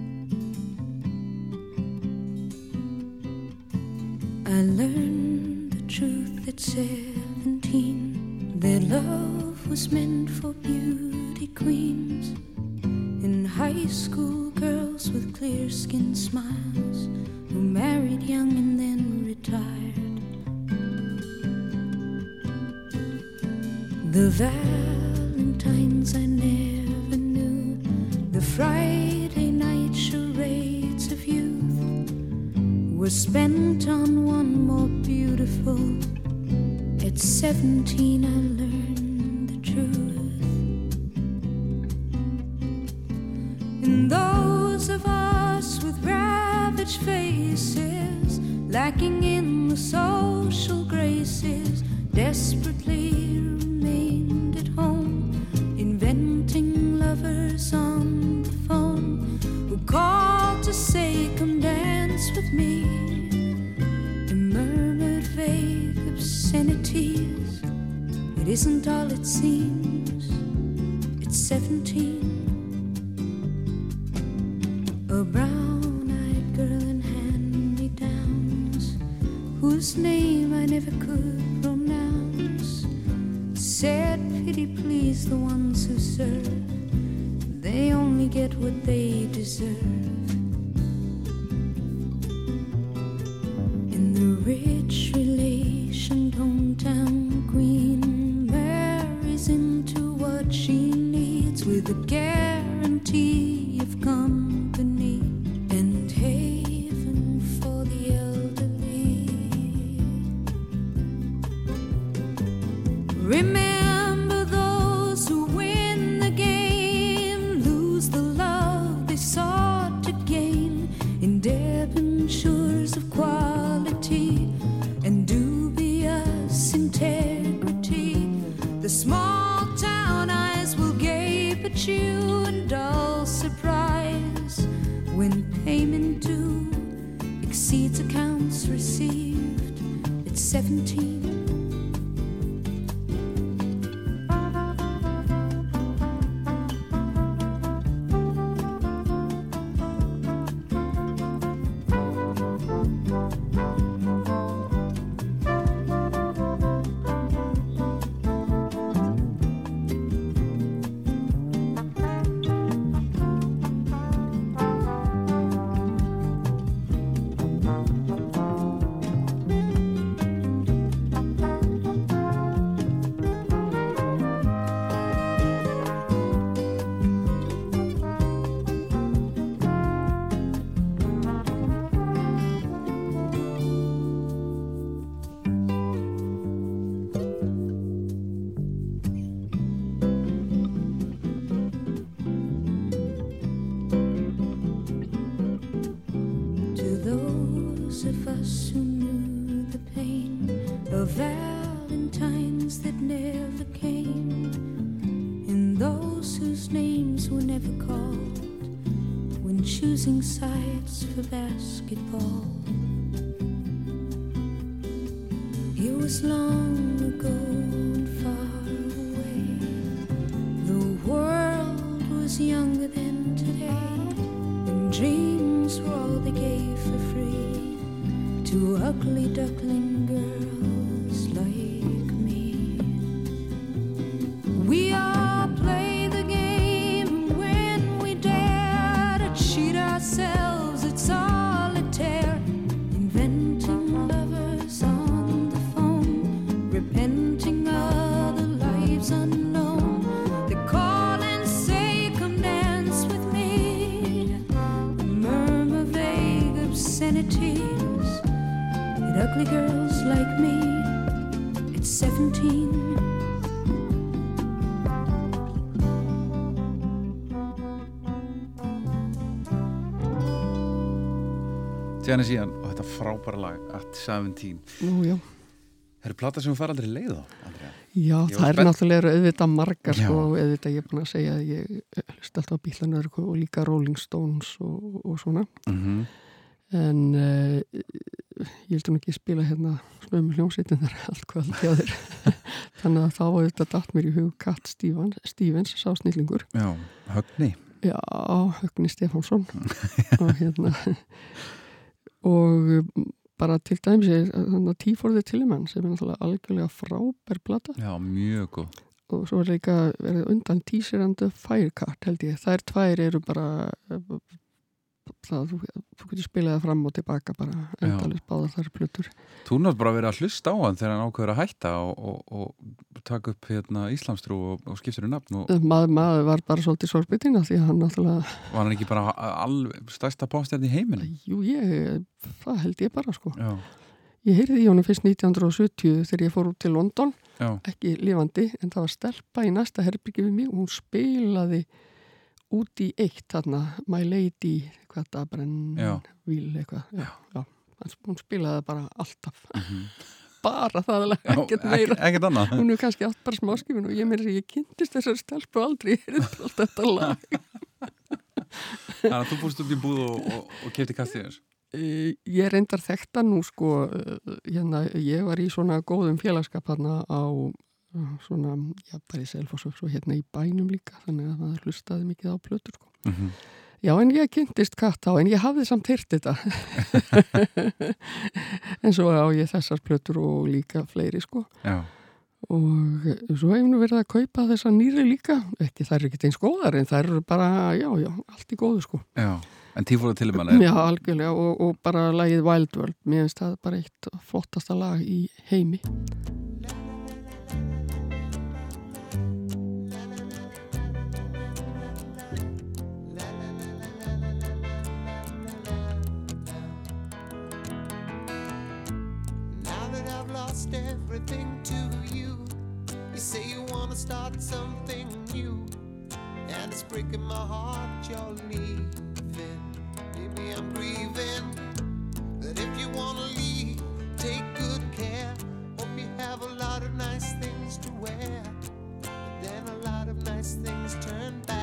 I learned the truth it said 15, their love was meant for beauty queens and high school girls with clear skin smiles who married young and then retired. The Valentines I never knew, the Friday night charades of youth were spent on one more beautiful at 17, I learned the truth. And those of us with ravaged faces, lacking in the social graces, desperately obscenities. It isn't all it seems, it's 17. A brown eyed girl in hand me downs, whose name I never could pronounce, said, Pity please the ones who serve, they only get what they deserve. Whose names were never called when choosing sides for basketball. It was long ago and far away. The world was younger than today, and dreams were all they gave for free to ugly duckling girls Janis Ian og þetta frábæra lag At 17 Nú. Það eru plata sem fara aldrei leið á Andrea. Já, Ég það er náttúrulega auðvitað margar sko, auðvitað ég er búin að segja að ég hlusta alltaf á Bílanörg og líka Rolling Stones og, og svona. Mhm. en uh, ég vildi nú ekki spila hérna snöðum hljómsveitin þar allt hjá þér. Þannig að þá var þetta datt mér í hug Kat Stevens, Stevens sá snillingur. Já, högni. Já, Högni Stefánsson. Og hérna og um, bara til dæmis er þannig að Tíforði Tillemann sem er náttúrulega algjörlega frábær plata. Já, mjög góð. Og svo er líka verið undan Teaser and the Firecart held ég, þær tvær eru bara eh, það, þú, þú getur spilað það fram og tilbaka bara endalist báðar þær plötur. Þú nátt bara verið að hlusta á hann þegar hann ákveður að hætta og, og, og taka upp hérna, Íslamstrú og, og skiptur um nafn og maður, maður var bara svolítið sorbitina því að hann náttúrulega, var hann ekki bara alveg stærsta postjarn í heiminn jú ég það held ég bara sko. Já, ég heyrði í honum fyrst 1970 þegar ég fór út til London. Já, ekki lifandi, en það var stelpa í næsta herbyggi við mig. Og hún spilaði út í eitt þarna My Lady, hvað það brenn Já. vil eitthvað já, já. hún spilaði bara alltaf Mhm. bara það Já, ekkert meira ekkert annað hún er kannski átt bara smáskifin og ég meira að ég kynntist þessar stelpu aldrei alltaf þetta lag Þannig að þú búst upp í búð og, og, og kefti kastið þess Eh, ég reyndar þekta nú sko eh, hérna, ég var í svona góðum félagskap þarna á svona, já bara í Selfoss og svo hérna í bænum líka þannig að maður hlustaði mikið á plötur sko mm -hmm. Já, en ég kynntist katt á, en ég hafði samt hýrt þetta. en svo á ég þessar plötur og líka fleiri, sko. Já, Og svo hefum við verið að kaupa þessa nýri líka. Ekki, það er ekkert eins góðar, en það eru bara, já, já, allt í góðu, sko. já En tífóða tilimann er Já, algjörlega, og, og bara lagið Wild World. Mér finnst það bara eitt flottasta lag í heimi. I've lost everything to you, you say you wanna start something new, and it's breaking my heart you're leaving. Baby, I'm grieving. But if you wanna leave, take good care. Hope you have a lot of nice things to wear. But then a lot of nice things turn bad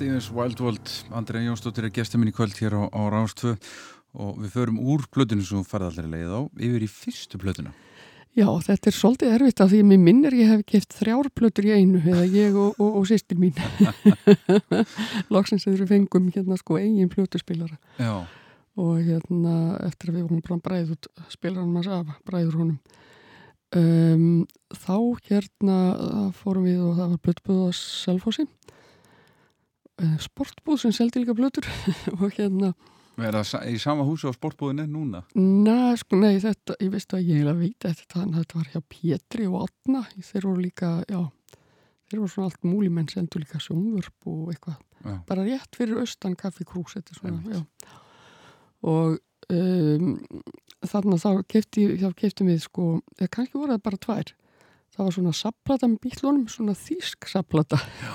Stevens, Wild World, Andrei Jónsdóttir er gestur minn í kvöld hér á, á Ránstvö og við förum úr plötinu sem allir leið á yfir í fyrstu plötuna. Já, þetta er svolítið erfitt af því að mér minnir ég hef keft þrjár plötur í einu eða ég og, og, og sýstir mín. Loksins þegar við fengum hérna sko eigin plötuspilara Já, og hérna eftir að við vorum bara bræð út spilaranum hans af, bræður honum um, þá hérna fórum við og það var plötubúð á Selfossi sportbúð sem seldi líka plötur og hérna er það í sama húsi á sportbúðinni núna? Na, sko, nei, þetta, ég veist að ég eiginlega veit þetta, þannig að þetta var hjá Pétri og Atna, þeir voru líka, já, þeir voru svona allt múli menn sendu líka sjónvörp og eitthvað, Já. bara rétt fyrir austan kaffi krús, þetta er svona, já. Og um, þannig að þá kefti, þá kefti við, sko, eða kannski voru það bara tvær, það var svona sapplata með bílunum, svona þýsk sapplata. Já,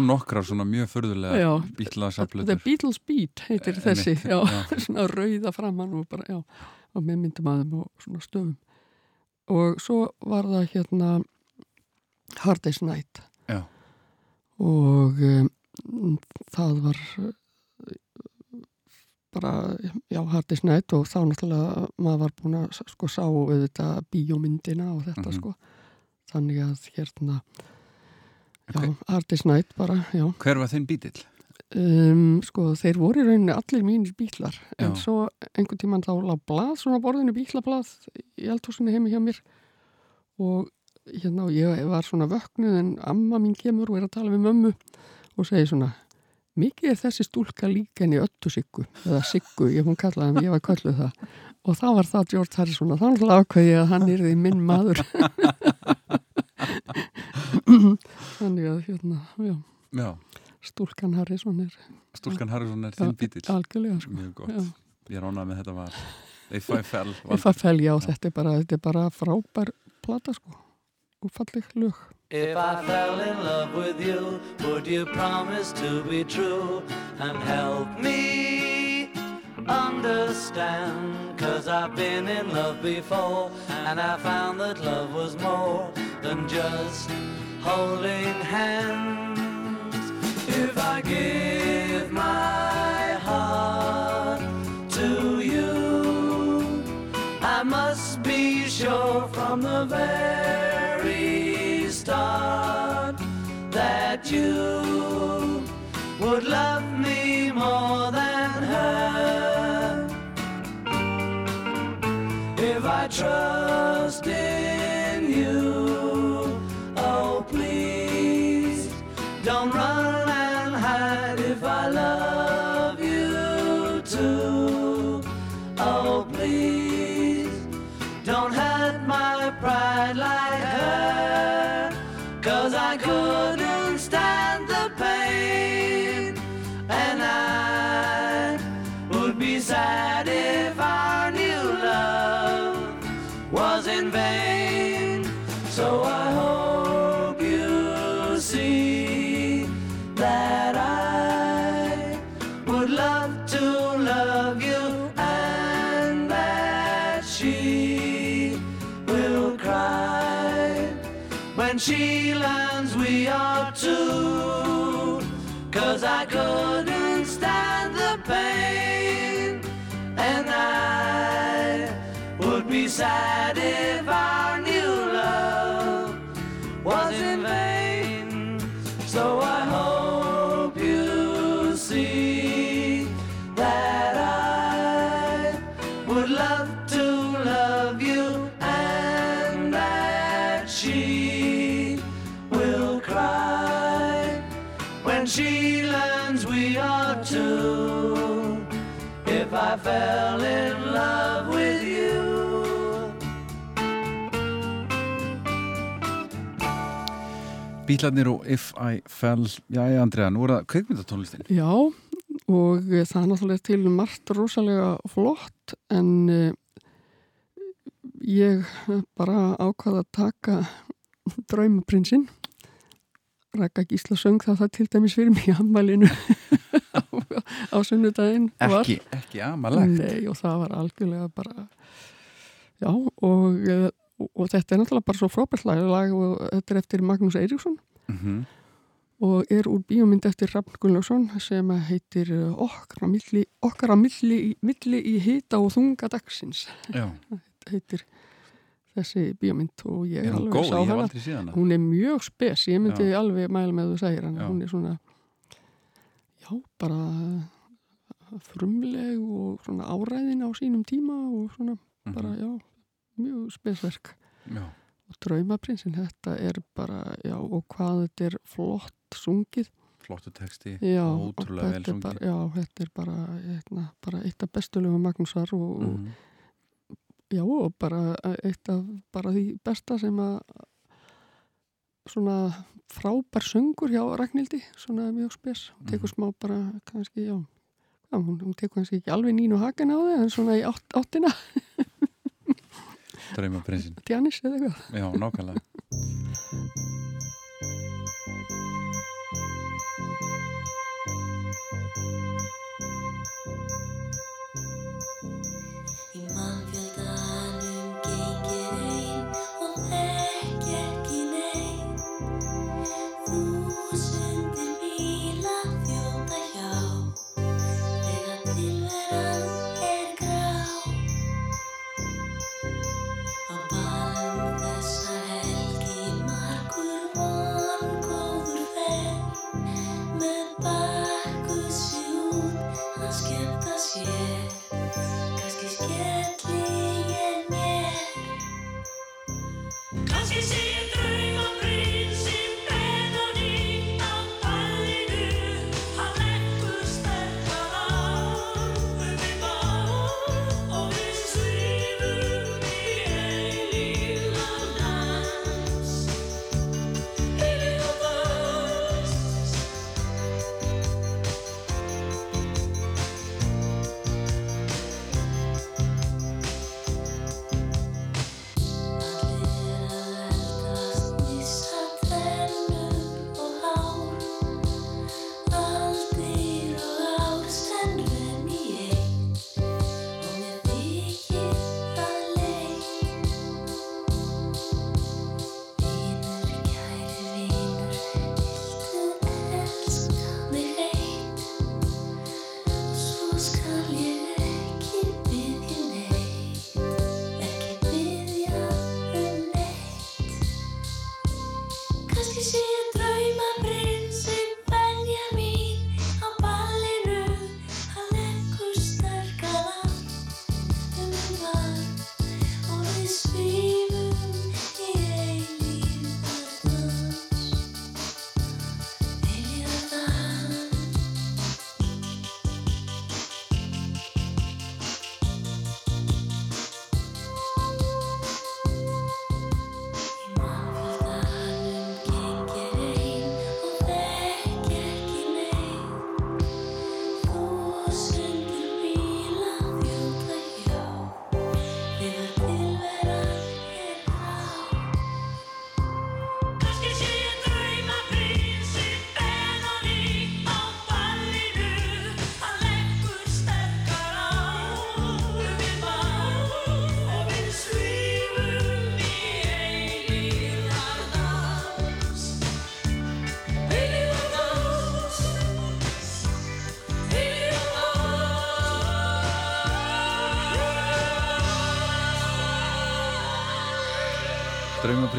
nokkrar svona mjög förðulega Já. bílaða The. Beatles Beat heitir Eh, þessi, já, já. svona rauða framann og bara, já, og með myndum að þeim og svona stöfum. Og svo var það hérna Hard Day's Night Já. og um, það var bara, já, Hard Day's Night og þá náttúrulega maður var búin að sko sá auðvitað bíómyndina og þetta Mhm. sko. Þannig að hérna, já, Day's Night bara, já. Hver var þinn bítill? Um, sko, þeir voru í rauninni allir mínir bílar en Já. svo einhvern tímann þá lág blað svona borðinu bílablað í eldhúsinu heimi hjá mér og hérna og ég var svona vöknuð en amma mín kemur og er að tala við mömmu og segir svona mikið er þessi stúlka líka en í öllu siggu eða siggu, ég hún kallaði hann, ég var kölluð það og það var það George Harrison og þannig að hann er því minn maður þannig að hérna, já Já, stúlkan Harrison er Stúlkan Harrison er þinn bítill. algjörlega sko. Mjög gott. Já. Ég er ánað með þetta var. If I fell. If I fell, já, þetta er bara, þetta er bara frábær plata sko og falleg lög If I fell in love with you, would you promise to be true and help me understand? Cause I've been in love before and I found that love was more than just holding hands. If I give my heart to you, I must be sure from the very start that you would love me more than her. If I trust couldn't stand the pain, and I would be sad I fell in love with you. Bílarnir og If I Fell. Já, já, Andrea, nú er það kveikmyndatónlistin Já, og eh, það er náttúrulega til margt rosalega flott en uh, ég bara ákvaða að taka draumaprinsinn Rækka Gísla söng það það til dæmis fyrir mig í ammælinu á, á sunnudaginn. Ekki, ekki amalegt. Nei, og það var algjörlega bara já, og, eh, og, og þetta er náttúrulega bara svo frábært lag, og þetta er eftir Magnús Eiríksson. Mm og er úr bíómynd eftir Rafn Gunnlaugsson sem heitir uh, Okkar að milli, milli, milli í hita og þunga dagsins. Já, heitir þessi bíómynd og ég er alveg góð, sá hana hún er mjög spes, ég myndi Já. alveg mæla með þú segir hann, Já. hún er svona já, bara frumleg og svona áræðin á sínum tíma og svona Mhm. bara, já, mjög spesverk Já, og draumaprinsinn, þetta er bara já, og hvað þetta er flott sungið flottu texti Já, ótrúlega vel sungið já, þetta er bara, eitna, bara eitt af bestu lögum Magnúsar og, og Mhm. Já, bara eitt af bara því besta sem að svona frábær söngur hjá Ragnhildi, svona mjög spes. Hún tekur Mhm. smá bara, kannski, já já, hún, hún tekur kannski ekki alveg nínu hakan á þig en svona í átt, áttina. Draumaprinsinn Janis eða eitthvað. Já, nákvæmlega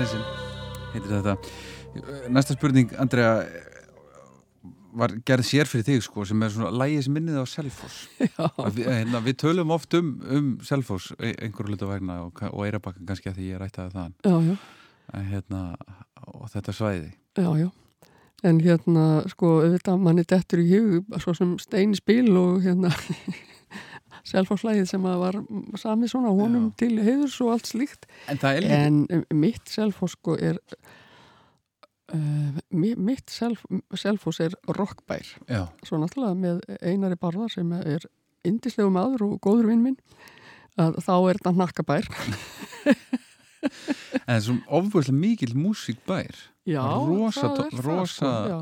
Draumaprinsinn heitir þetta. Næsta spurning, Andrea var gerð sér fyrir þig sko sem er svona lægis minnið á Að við, hérna, við tölum oft um, um Selfoss e- einhverju hluta vegna og, og Eirabakkan kannski að því ég rættaði þaðan. Já, já, hérna, og þetta svæði. Já, já. En hérna sko auðvitað manni dettur í hug svo sem stein spil og hérna selfáslægið sem að var samið svona honum Já. til heiðurs og allt slíkt. En það er en mitt selfós sko er uh, mi- mitt self, selfós er rockbær. Já, svo náttúrulega með Einari Barðar sem er indislegu maður og góður vinn minn að þá er þetta nakkabær en þessum ofbúðslega mikil músíkbær. Já, Rosa það er það, rosa- sko, já.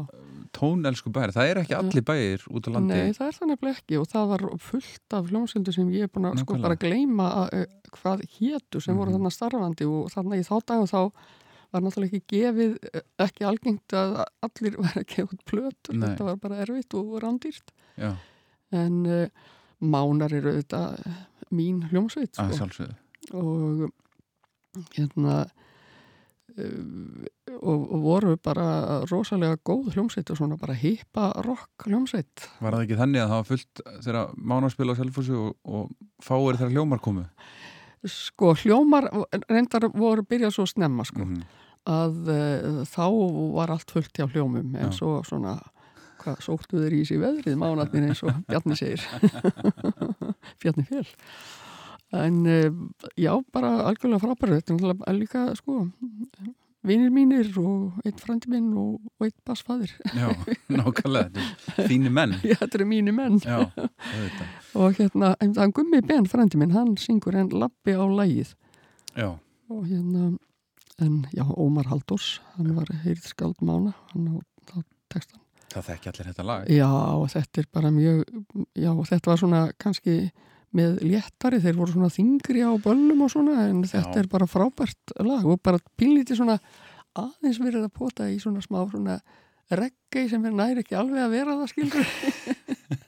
Tónelsku bær, það er ekki allir bæir út á landi. Nei, það er það nefnilega ekki og það var fullt af hljómsöldu sem ég er búin að sko bara gleyma að, uh, hvað hétu sem voru Mhm. þarna starfandi og þarna í þá dag og þá var náttúrulega ekki gefið, eh, ekki algengt að allir var að gefa út plötur, Nei. þetta var bara erfitt og rándýrt. Já, en uh, mánar eru eh, mín hljómsveit sko. og hérna og, og voru bara rosalega góð hljómsveit og svona bara hippa rock hljómsveit Var það ekki þannig að það var fullt þegar mánarspil á Selfossi og, og fáir þegar hljómar komu sko hljómar reyndar voru byrjað svo snemma sko Mhm. að uh, þá var allt fullt hjá hljómum en Já. svo svona hvað sóttu þeir í sig veðrið mánatnir eins og Bjarni segir Bjarni fél en uh, já bara algjörlega frábæru þetta er líka sko vinir mínir og einn frændi minn og, og einn bassfæðir Já, nákvæmlega, þetta er fínu menn. Já þetta eru mínir menn. Já, og hérna, en er Gummi Ben frændi minn, hann syngur en lappi á lægið Já, og hérna en já, Ómar Haldós hann var heyrið skald mána hann á, á textan það þekki allir þetta lag. Já, þetta er bara mjög já, þetta var svona kannski með léttari, þeir voru svona þingri á böllum og svona, en þetta Já. er bara frábært lag og bara pínlítið svona aðeins verið að pota í svona smá svona reggi sem er næri ekki alveg að vera það skilur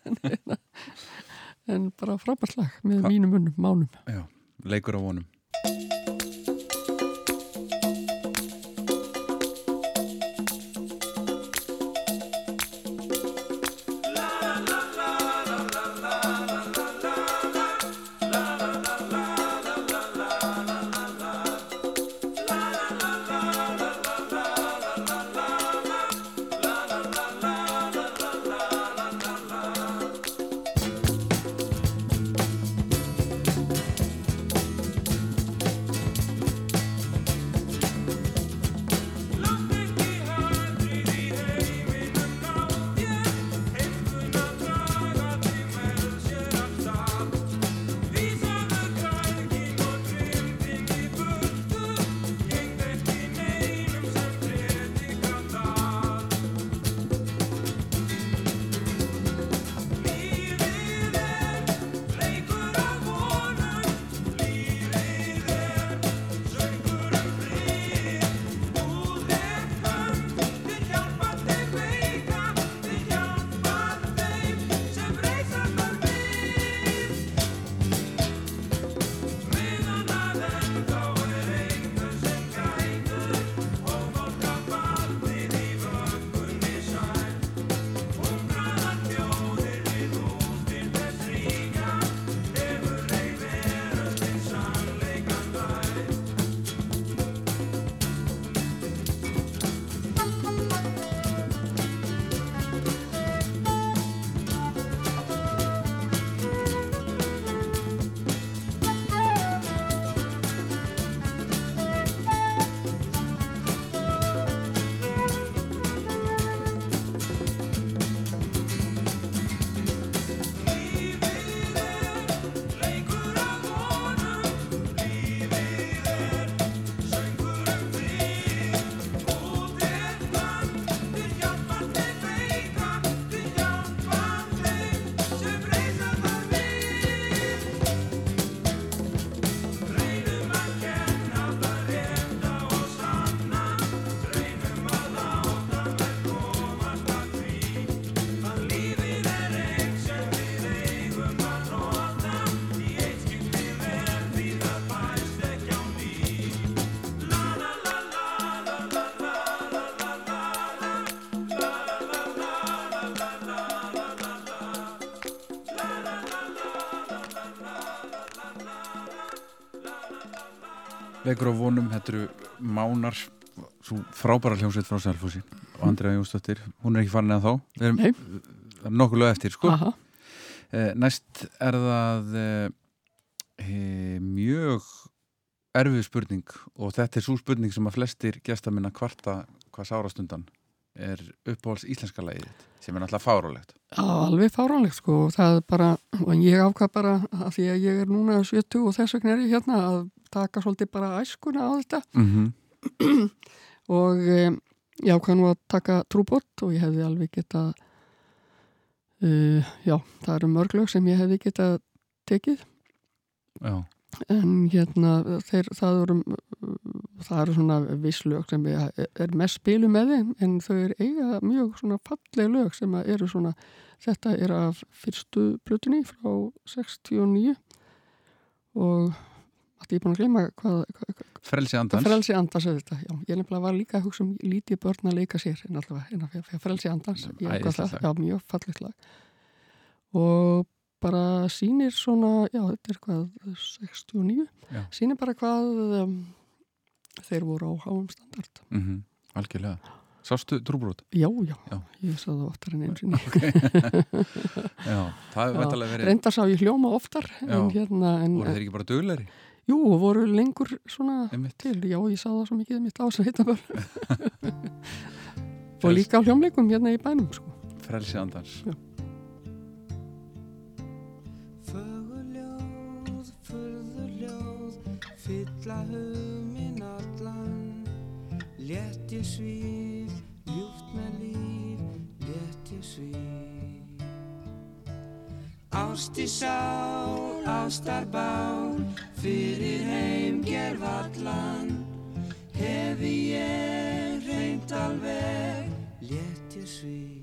en, en bara frábært lag með Hva- mínum munnum, mánum. Já, leikur á vonum Leikur á vonum, þetta eru mánar svo frábæra hljómsveit frá Selfossi og Andrea Jónsdóttir, hún er ekki farin eða þá við erum Nei. það er nokkuð lög eftir sko. Eh, næst er það eh, eh, mjög erfið spurning og þetta er svo spurning sem að flestir gesta minna kvarta hvað sárastundan er uppáhalds íslenska þitt, sem er náttúrulega fárálegt alveg fáránlegt sko. Og það er bara, og ég ákvað bara að því að ég er núna 70 og þess vegna er ég hérna að taka svolítið bara æskuna á þetta. Mm -hmm. og um, ég ákvað nú að taka trúbott og ég hefði alveg getað uh, já, það eru mörglög sem ég hefði getað tekið. Já, en hérna þeir, það eru það eru svona viss lög sem ég er mest spilu með þeim en þau eru eiga mjög svona falleg lög sem eru svona þetta er af fyrstu plutunni frá 69 og ég er búin að gleyma hvað, hvað, hvað frelsi andans frelsi andans þetta, ég nefnilega var líka að hugsa um lítið börn að leika sér en en fyrir frelsi andans ákvað Æðislegt það, já, mjög lag og bara sýnir svona, já, þetta er hvað 69, Já. sýnir bara hvað um, þeir voru á háum standard mm Algjörlega Sástu trúbrót? já, já, Já. ég sá það oftar en einu sinni Já, það hefur Já, væntalega verið reyndar sá ég hljóma oftar en Já. hérna, en, voru þeir ekki bara dugleri? Jú, voru lengur svona Einmitt. til, já, ég sá það svo mikið mitt á þess að hitta börn og líka á hljómleikum hérna í bænum, sko. Frelsi andans. Já. Fögurljóð, furðuljóð, fylla hugminn allan. Létt ég svíf, ljúft með líf, létt ég svíf Ást í sál, ástarbál, fyrir heim gerð allan Hefi ég reynt alveg, létt ég svíf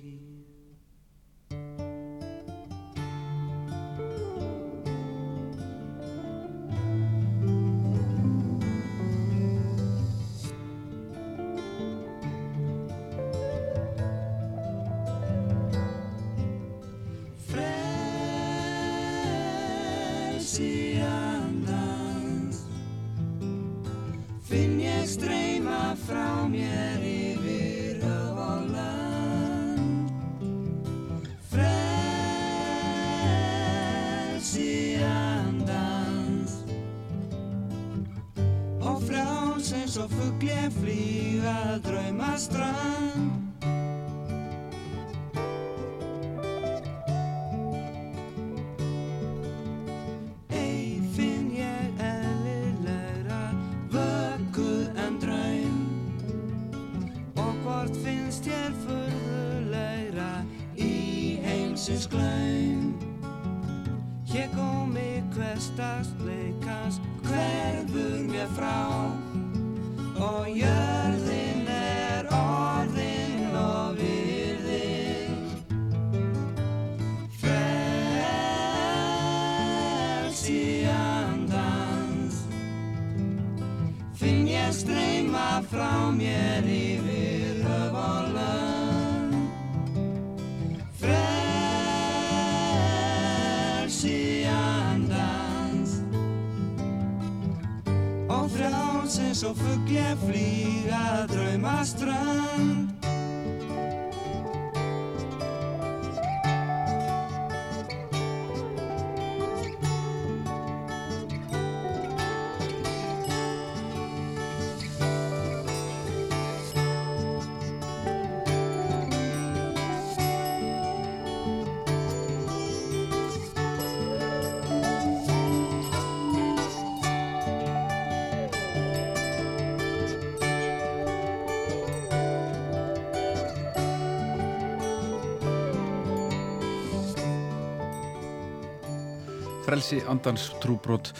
Frelsi andans trúbrót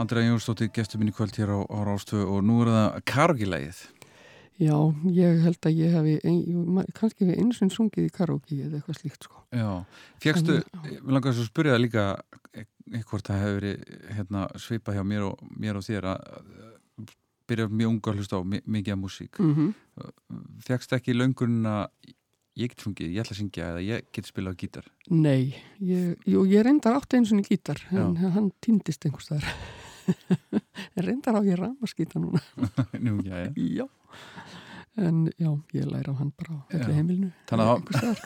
Andrea Jónsdóttir gestur minni kvöld hér á, á Rástöðu og nú er það karaoke-lægið Já, ég held að ég hefi ein, kannski við eins og sungið í karaoke eða eitthvað slíkt sko. Já, En- við langar svo að spyrja það líka e- hvort það hefur verið hérna, svipa hjá mér og, mér og þér að byrja mjög unga að hlusta á mi- mikið af músík. Mm Fegst ekki löngun að ég get sungið, ég ætla að syngja eða ég get spilað á gítar Nei, ég, jú, ég reyndar átti eins og gítar en hann týndist einhvers þar en reyndar á ég ramaskýta núna Nú, já, já. Já, en já, ég læra á hann bara á Já. öllu heimilinu einhvers staðar.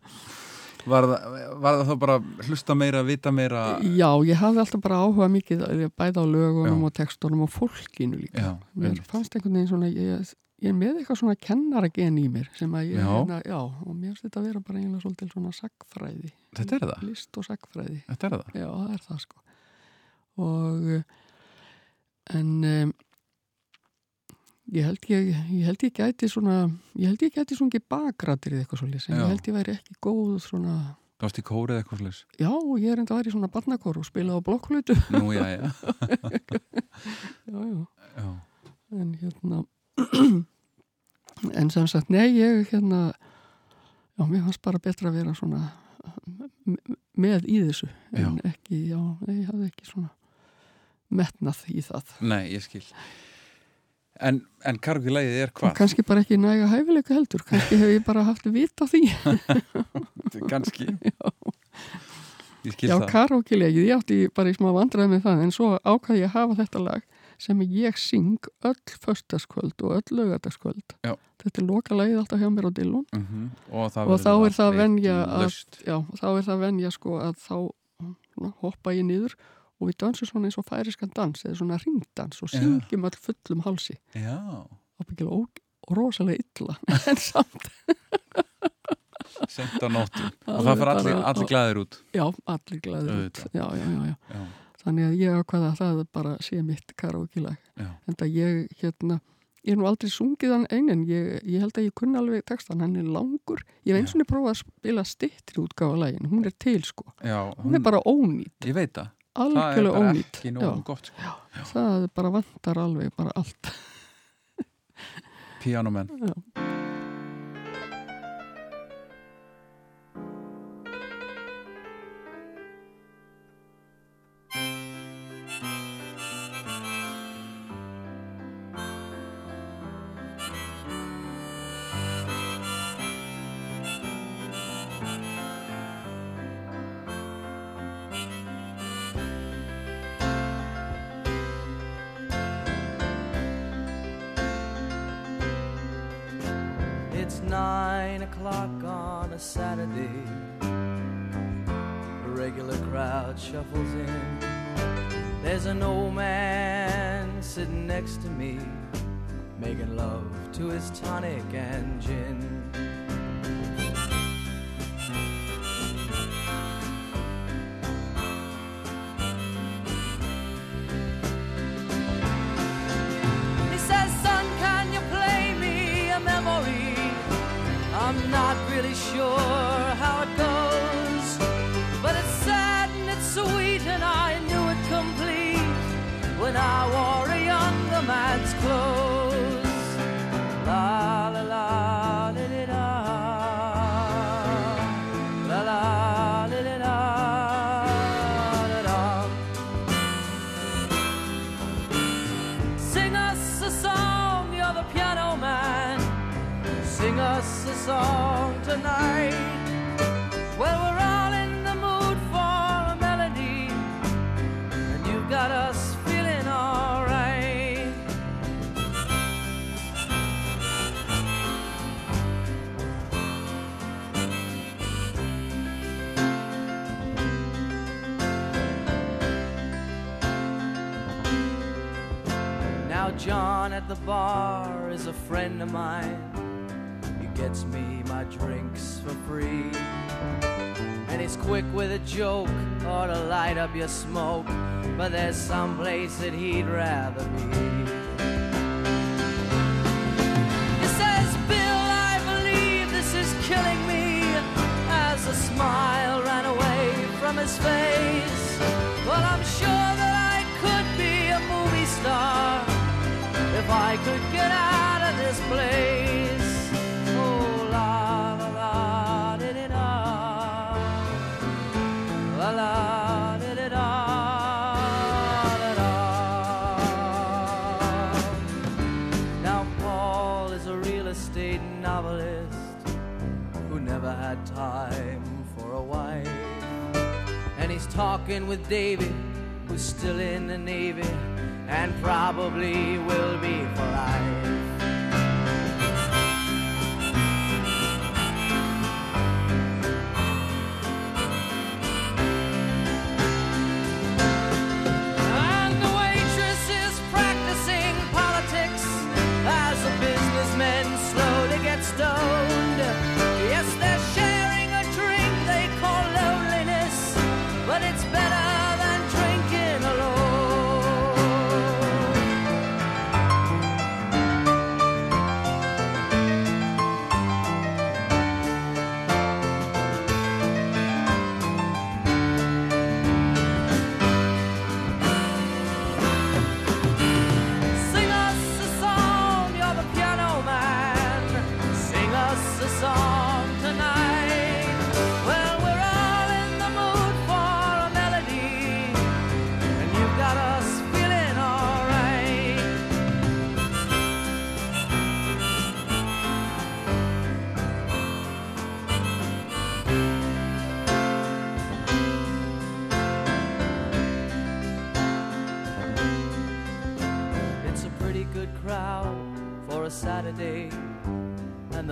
Var það, var það þá bara hlusta meira, vita meira Já, ég hafði alltaf bara áhuga mikið bæði á lögunum Já. og textunum og fólkinu líka. Já, Mér fannst einhvern veginn svona, ég, ég er með eitthvað svona kennaragen í mér sem að ég, Já. hérna, já, og mér finnst þetta að vera bara eiginlega svolítið svona sagfræði. Þetta er það? List og sagfræði. Þetta er það? Já, það er það sko. Og, eh, en um, ég held ég, ég held ég gæti svona, ég held ég gæti svona ekki bakrættir eitthvað svolítið, en Já. ég held ég væri ekki góð svona, Það varst í kórið eitthvað slags já, ég er enda að væri í svona barnakor og spila á blokkflutu. Nú, já, já, já, já. já. en hérna en sem sagt, nei, ég hérna já, mér fannst bara betra að vera svona með í þessu en ekki, já, nei, ég hafði ekki svona metnað í það. Nei, ég skil. En, en karaoke-lægið er hvað? kannski bara ekki næga hæfileika heldur kannski hef ég bara haft vit á því. Skil já, það. Karaoke-legið, ég átti bara í smá vandræði með það en svo ákvað ég að hafa þetta lag sem ég syng öll föstaskvöld og öll lögadagskvöld Já. þetta er loka lagið alltaf hjá mér á Dillon. Og, það og verður þá er það venja að, já, þá er það venja sko að þá svona, hoppa ég niður og við dansum svona eins og færiskan dans eða svona ringdans og syngjum öll fullum halsi ó, og rosalega illa en samt. Sent á nóttu. Og það fyrir allir, allir glæðir út. Já, allir glæður út. Já, já, já, já. Já, þannig að ég ákvaða að það bara sé mitt karaoke-lag. Já, en það ég hérna ég er nú aldrei sungið hann einn en ég, ég held að ég kunni alveg textan, hann er langur. Ég hef eins og niður prófað að spila stittri útgáfa lægin, hún er til sko. Já hún er bara ónýtt, Ég veit það. Það er bara ónýtt ekki Já. nógu gott sko. það bara vantar alveg bara allt. Pianomenn next to me, making love to his tonic and gin. The bar is a friend of mine. He gets me my drinks for free. And he's quick with a joke or to light up your smoke. But there's some place that he'd rather be. He says, Bill, I believe this is killing me. As a smile ran away from his face. Well, I'm sure that I could be a movie star I could get out of this place. Oh, la la la di di da. La la. Now, Paul is a real estate novelist who never had time for a wife. And he's talking with David, who's still in the Navy and probably will be for life.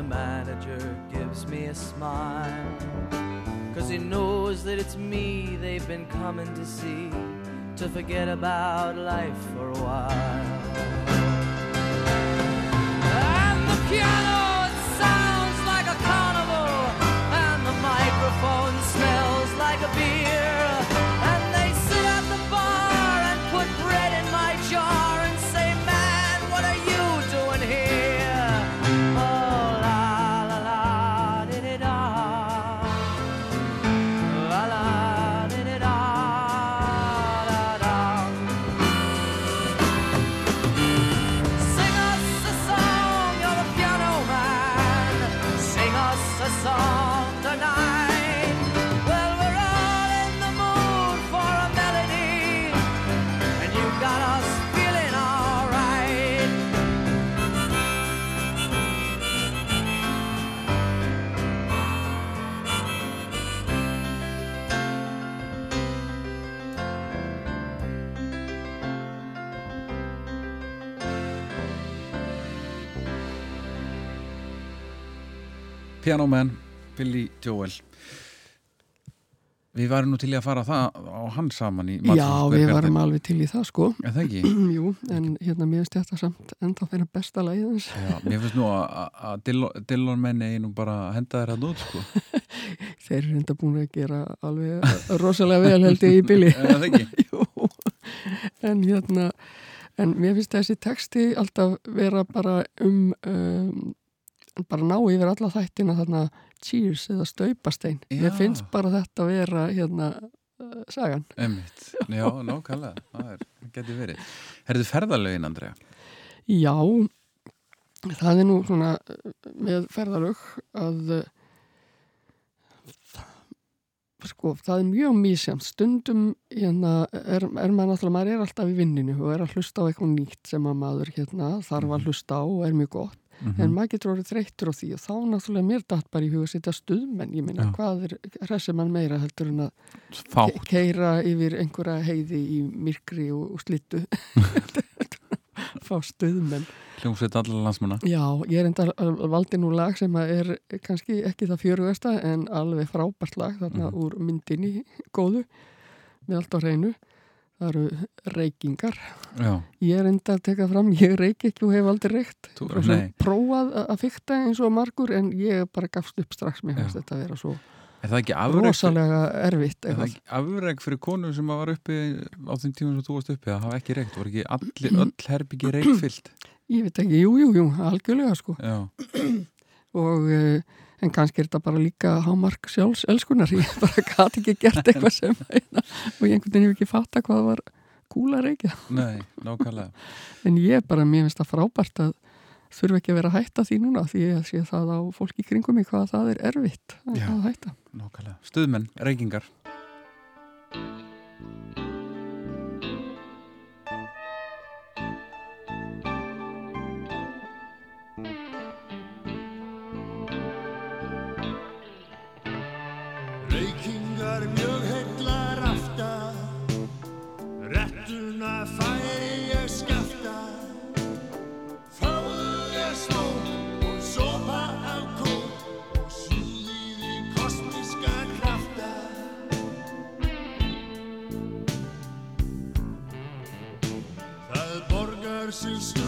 Manager gives me a smile. Cause he knows that it's me they've been coming to see to forget about life for a while. And the piano Piano Man, Billy Joel Við varum nú til í að fara það á hann saman í Já, Madison við varum alveg til í það sko Er það ekki? Jú, en hérna mér finnst þetta samt enda fyrir besta læðins Já, mér finnst nú að- að Dillon- Dillon menn eigi nú bara að henda þér að út sko. Þeir eru enda búin að gera alveg rosalega vel held ég í bili Er það ekki? Jú, en hérna en mér finnst þessi texti alltaf vera bara um, um bara ná yfir alla þættina þarna cheers eða staupastein. Mér finnst bara þetta vera hérna uh, sagan. Einmitt. Já, nákvæmlega. Það er, getur verið. Herðu ferðalögin, Andrea? Já, það er nú svona uh, með ferðalög að uh, sko, það er mjög mísjant stundum hérna er, er maður náttúrulega, maður er alltaf í vinninu og er að hlusta á eitthvað nýtt sem að maður hérna þarf að hlusta á og er mjög gott en maður getur orðið þreyttur á því og þá náttúrulega mér datt bara í huga að setja stuðmenn. Ég minna hvað er hressir mann meira heldur en að ke keira yfir einhverja heiði í myrkri og, og slittu? Fá stuðmenn. Hljómsveit allar landsmanna. Já, ég er enda valdi nú lag sem er kannski ekki það fjörugasta en alveg frábært lag þarna Mhm. úr myndinni góðu. Með allt á hreinu það eru reykingar. Já, ég er enda að teka fram, ég reyki ekki og hef aldrei reykt. Prófað að- fykta eins og margur en ég bara gafst upp strax. Mér fannst Já. þetta að vera svo er rosalega erfitt Er það ekki afreg fyrir konu sem var uppi á þeim tímum sem þú varst uppi að hafa ekki reykt, voru ekki allir, öll herbyggi reykfyllt? Ég veit ekki, jú, jú, jú, algjörlega sko. Já, og uh, en kannski er þetta bara líka hámark sjálfs elskunar, ég bara gati ekki gert eitthvað sem hérna, og ég einhvern veginn hef ekki fatta hvað var kúla reykja. Nei, nákvæmlega. En ég bara, mér finnst það frábært að þurfa ekki að vera að hætta því núna því ég sé það á fólki kringum mig hvað það er erfitt að, Já. að hætta. Nákvæmlega, stuðmenn, Reykingar sister.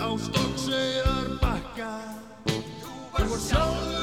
Á stokkseiðar bakka. Þú var sjálfur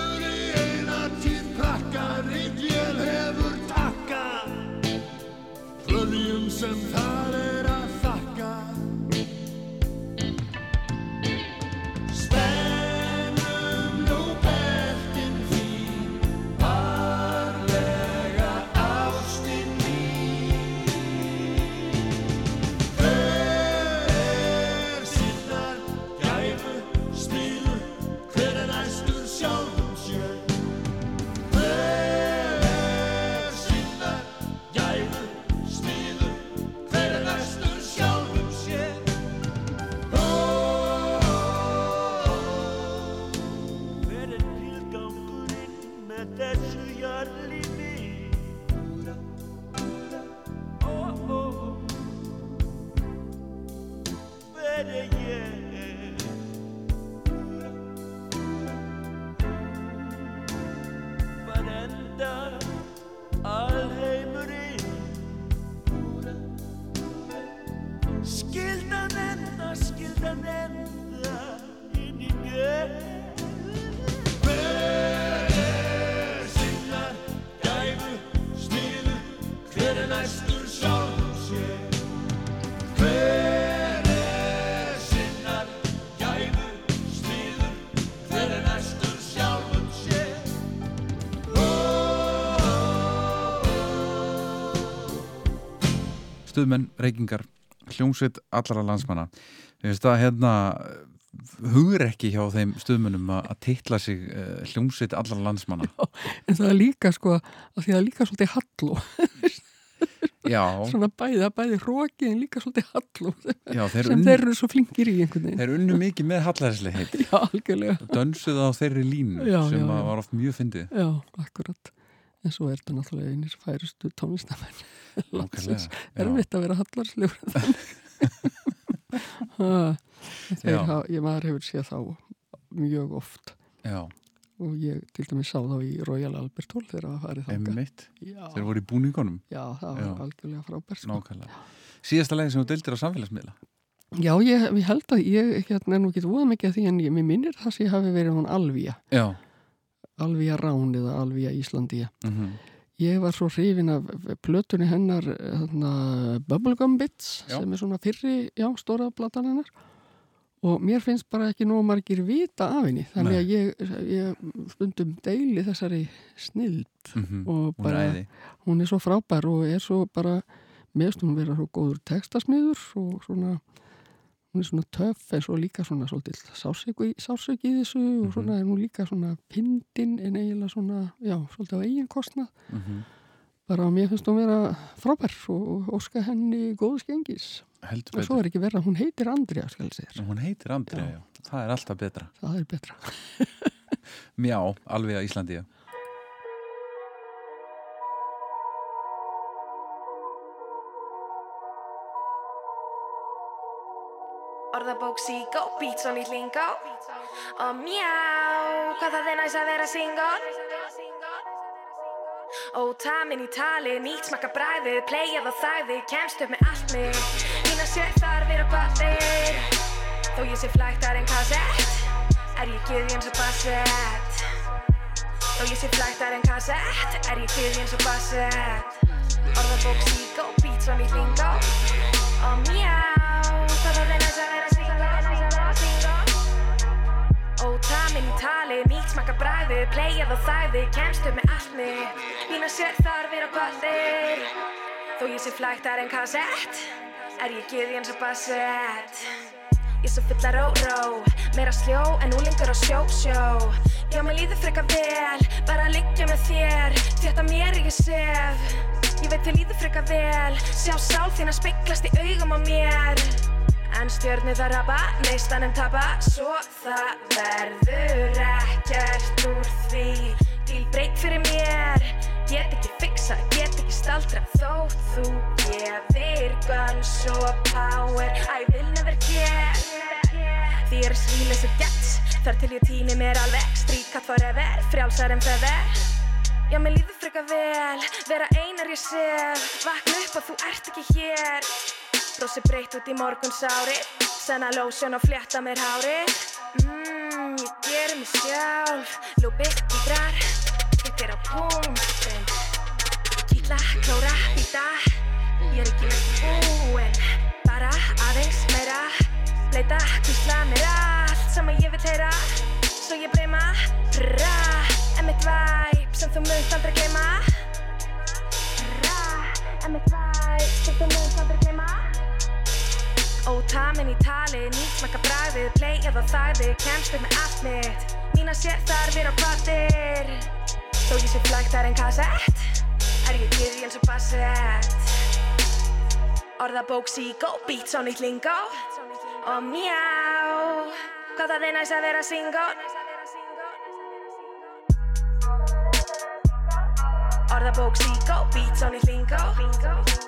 reykingar, hljómsveit allra landsmanna. Ég finnst það hérna hugur ekki hjá þeim stuðmennum að að titla sig uh, hljómsveit allra landsmanna. En það er líka sko, að því er líka svolítið halló. Já, Svona bæði, það bæði hrókið en líka svolítið halló. já þeir, Sem unnu, þeir eru svo flinkir í einhvern veginn. þeir unnu mikið með hallæðislega Já, algjörlega. dönsuð á þeirri línu Já, sem já, að já. var oft mjög fyndið. Já, akkurat. En svo er þetta náttúrulega einir færustu tónlistamenn. Landsins. já. Erfitt að vera hallarslegur. Ha, Þeir Já. hafa, ég maður hefur séð þá mjög oft Já, og ég til dæmis sá þá í Royal Albert Hall þegar það farið. Já, Þeir voru í búningunum, já, það var algjörlega frábært. Sko. Síðasta legin sem þú deildir á samfélagsmiðla. Já, ég, ég held að ég hérna, er nú ekki úða mikið að því en ég, minnir það sem ég hafi verið hún Alvía. Já. Alvía Rán eða Alvía Íslandía. Mm Ég var svo hrifin af plötunni hennar þarna, Bubblegum Bits Já. sem er svona fyrri, já, stóra platan hennar og mér finnst bara ekki nóg margir vita af henni þannig Nei. að ég, ég stundum deili þessari snild -hmm. og Hún er bara hún er svo frábær og er svo bara meðst hún vera svo góður textasmiður og svona hún er svona töff en svo líka svona svolítið sársöki sársöki í þessu Mhm. og svona er hún líka svona pindin en eiginlega svona, já, svolítið á eigin kostnað Mm bara að mér finnst hún vera frábær og óska henni góðs gengis Heldur og svo er ekki verið að hún heitir sér, Hún heitir Andrea, já. Já. Það er alltaf betra. það er betra Mjá, alveg að Íslandi. Orðabók síkó, beats og nýtt lingó Og mjá, hvað það er næst að vera single. Ótamin í tali, nýtt smakka bræðið Playað og þæði, kemst upp með allt mig Mína sér þarfir og kvartir Þó ég sé flæktar en kassett. Er ég gyði eins og bassett Þó ég sé flæktar en kassett. Er ég gyði eins og bassett Orðabók síkó, beats og nýtt lingó Og mjá, Ótamin í tali, nýtt smakka bræðið Playað og þæði, kemst upp með allt mig Mína sér þarfir og kvartir Þó ég sé flæktar en kassett Er ég gyði eins og bassett. Ég svo fulla ró ró Meira sljó en úlingur á sjó sjó. Já, mér líður freka vel Bara að liggja með þér Þetta mér ég sef. Ég veit þér líður freka vel Sjá sál þín að speiklast í augum á mér En stjörnu það rapa, neistanum tapa Svo það verður ekkert úr því. Díl breyk fyrir mér Get ekki fixa, get ekki staldra Þótt þú gefir guns og power. I will never care. Því er svílis og gets Þar til ég týni mér alveg. Stríkat forever, frjálsar en feather. Já, mér líður freka vel Vera einar ég sef Vakna upp og þú ert ekki hér Brósi breytt út í morgunsári senna lósjón og flétta mér hárið. Mmm, ég gerir mig sjálf. Lúpi, dýdrar, hittir á punktin Kýtla, klóra, býta Ég er ekki næstu búinn. Bara aðeins meira. Leita, kvísla mér allt sem að ég vil heyra. Svo ég breyma, ra Emitt væp sem þú munt aldrei gleyma. Ra, emitt væp sem þú munt aldrei gleyma Ótamin í tali, nýtt smakka bragðið Play eða þagði, kemst upp með allt mitt. Mína sér þarfir og kvartir Þó ég sé flæktar en kassett. Er ég gyði eins og bassett Orðabók síkó, beats á nýtt lingó Og mjá Hvað það er næst að vera single. Orðabók síkó, beats á nýtt lingó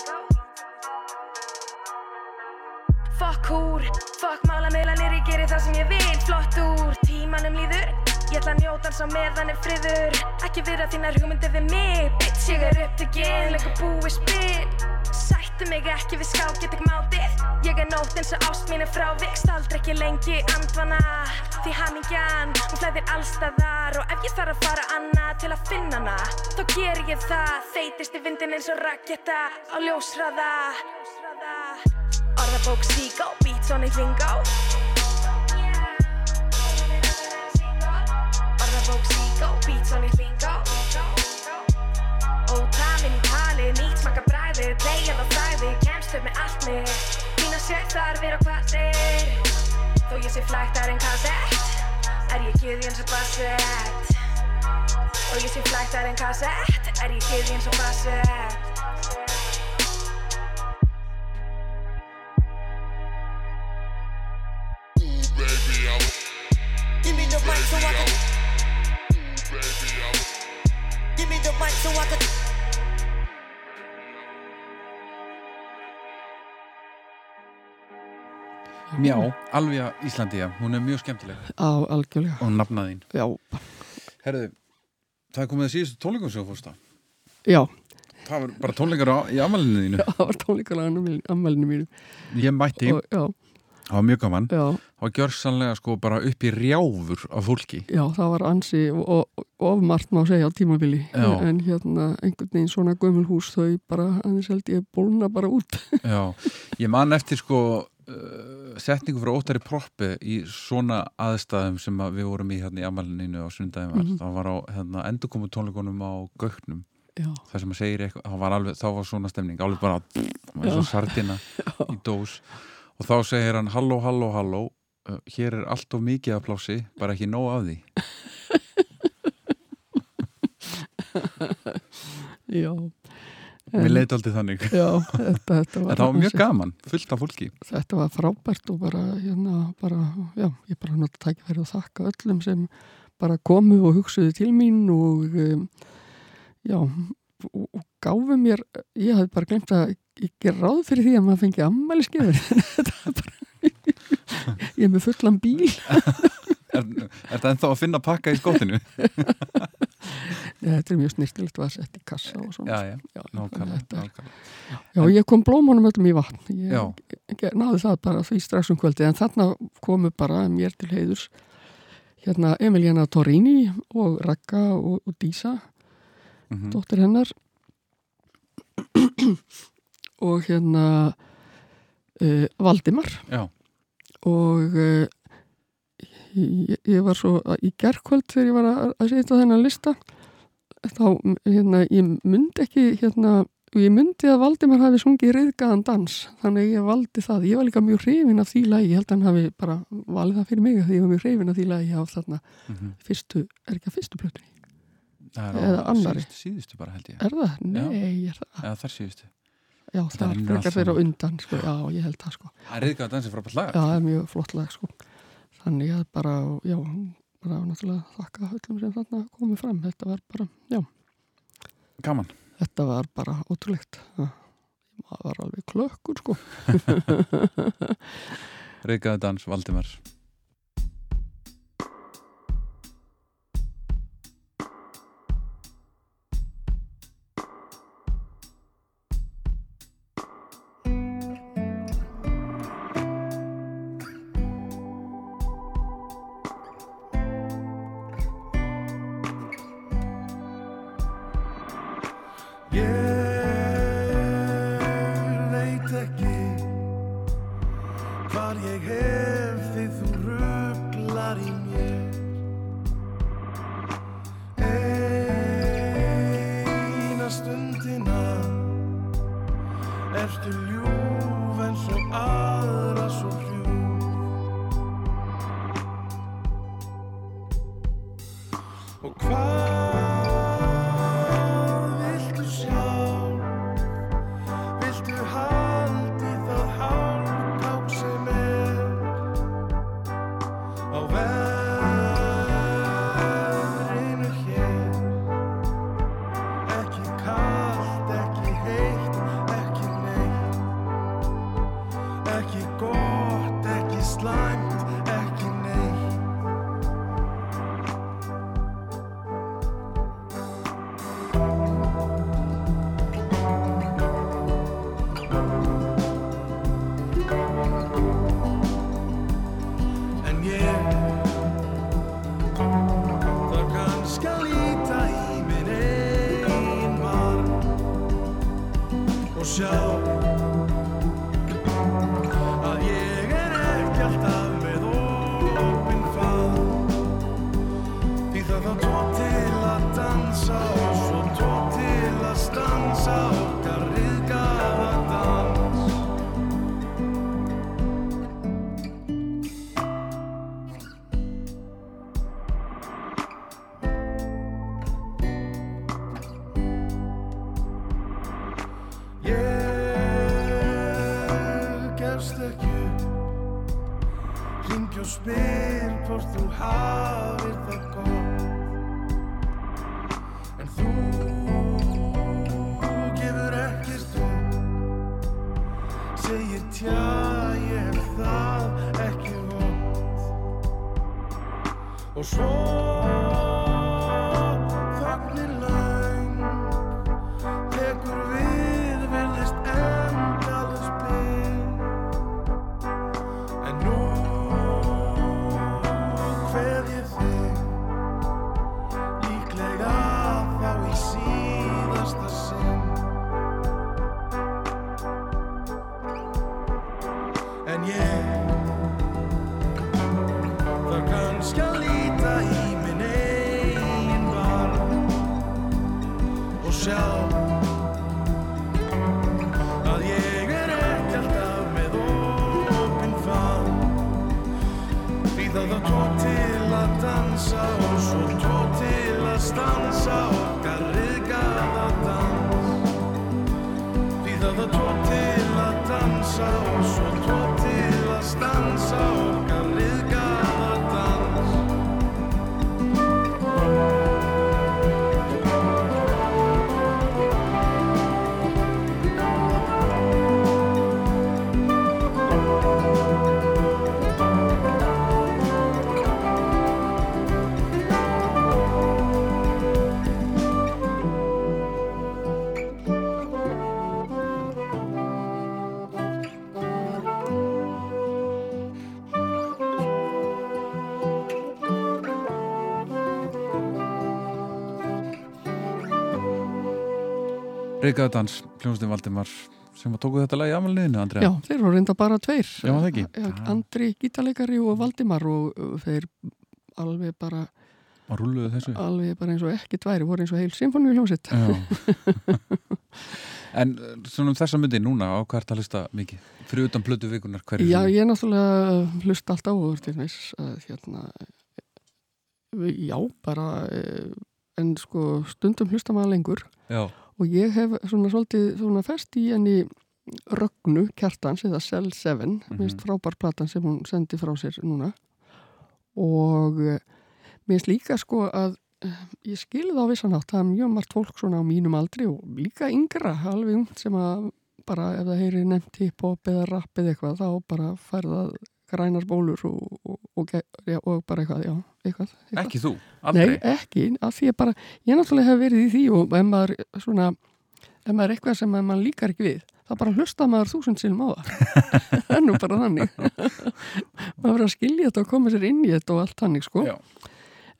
Fokk húr, fokk málamiðlanir, ég gerir það sem ég vil. Flott úr, tímanum líður. Ég ætla að njóta hans á meðan er friður. Ekki vera þínar hugmyndir við mig. Bitch, ég er upptökinn, leikur búið spil. Sættu mig ekki við skák, get ekki mátið. Ég er nótt eins og ást mín er frávik Staldr ekki lengi andvana Því hamingjan, hún flæðir allstaðar Og ef ég þarf að fara annað til að finna hana Þá ger ég það. Þeitist í vindin eins og raketta Á ljósraða Orðabók síkó, beats on eitt lingó Orðabók síkó, beats on eitt lingó Ótamin í tali, nýtt smakka bræði Deyjað á þæði, kemst upp með allt mig Mína sér þarfir og kvartir Þó ég sé flæktar en kassett Er ég gyði eins og bassett Þó ég sé flæktar en kassett Er ég gyði eins og bassett Give me the mic so I can. Give me the mic so I can. Mjá, Alvija Íslandía, hún er mjög skemmtileg Á, algjörlega. og nafnaðín Já, Herðu, það er komið að síðustu tónleikum sem þú fórst á já, Það var bara tónleikar á, í amalinu þínu það var tónleikalega ammælinu mínu. Ég mætti, Og, já, það var mjög gaman. Já, Það var gjörsanlega sko bara upp í rjáfur af fólki. Já, það var ansi og, ofmart má segja á tímabili. Já. En hérna, einhvern veginn svona gömul hús þau bara, aðeins held ég, bólna bara út. Já, ég man eftir sko uh, setningu frá óttari proppi í svona aðstæðum sem að við vorum í hérna í amalinu á sundaginn var. Mhm. það var á hérna, endurkomu tónleikunum á Gauknum. Já, það sem að segir eitthvað, var alveg, þá var svona stemning alveg bara, eins og sardina í dós og þá segir hann halló, halló, halló uh, hér er allt of mikið af plási, bara ekki nóg af því. Já. Mér leiti aldrei þannig. Já, þetta, þetta var það var mjög gaman, fullt af fólki. Þetta var frábært og bara, hérna, bara, já, ég bara nota tækifæri og þakka öllum sem bara komu og hugsuðu til mín og, um, já, og, gáfu mér, ég hafði bara glemt að ég ger ráð fyrir því að maður fengi ammæli skefur. þetta var bara, ég er með fullan bíl. Er, er það ennþá að finna pakka í skótinu? Þetta er mjög snirtilegt að setja í kassa og svona. Já, já, já nákvæmlega, er- nákvæmlega. Já, ég kom blómunum öllum í vatn. Ég, Já. ég náði það bara því strax um kvöldi en þarna komu bara mér til heiðurs hérna Emiliana Torrini og Ragga og, og Dísa Mhm. dóttir hennar og hérna uh, Valdimar Já. og uh, ég, ég var svo í gerkvöld þegar ég var að, að setja þennan lista þá hérna, ég myndi ekki hérna, ég myndi að Valdimar hafi sungið reyðgaðan dans þannig ég valdi það, ég var líka mjög hrifin af því lagi, ég held að hann hafi bara valið það fyrir mig að ég var mjög hrifin af því lagi á þarna Mhm. fyrstu, er ekki að fyrstu plötunni Það er á síðustu, síðustu bara held ég. Er það? Nei, er það. Eða þar síðustu. Já, Þetta það er frekar þeirra undan sko. já, ég held það sko. Það er reyðgæða dansi frábært lag. Já, það er mjög flott lag sko. Þannig að bara, já, bara náttúrulega þakka öllum sem þarna komið fram. Þetta var bara, já. Gaman. Þetta var bara ótrúlegt. Maður var alveg klökkur sko. Reyðgæða dans, Valdimar og Reykjaðu dans, hljómsveitin Valdimar sem að tóku þetta lag í amalniðinu, Andrea Já, þeir voru reynda bara tveir Já. Já, Andri gítarleikari og Valdimar og uh, þeir alveg bara Og rúluðu þessu alveg bara eins og ekki tværi, voru eins og heil symfóníu hljómsitt Já. En uh, svona um þessa myndi núna á hvað ert að hlusta mikið? Fyrir utan plötu vikunar, hverju Já, ég náttúrulega hlusta alltaf á til næs að hérna já, bara en sko stundum hlusta maður lengur Já. Og ég hef svona svolítið svona fest í henni Rögnu Kjartans eða Cell 7 mm Mhm. minnst frábær platan sem hún sendi frá sér núna. Og eh, minnst líka sko að eh, ég skilði það á vissan átt það er mjög margt fólk svona á mínum aldri og líka yngra, alveg ungt sem að bara ef það heyri nefnt hip-hop eða rap eða eitthvað þá bara færða grænar bólur og, og, og, og bara eitthvað, já, eitthvað, eitthvað. Ekki þú, aldrei Nei, ekki, af því að bara, ég náttúrulega hef verið í því og ef maður svona, ef maður er eitthvað sem maður líkar ekki við, þá bara hlusta maður þúsund sinum á það. nú bara þannig. maður verður að skilja þetta og koma sér inn í þetta og allt þannig, sko.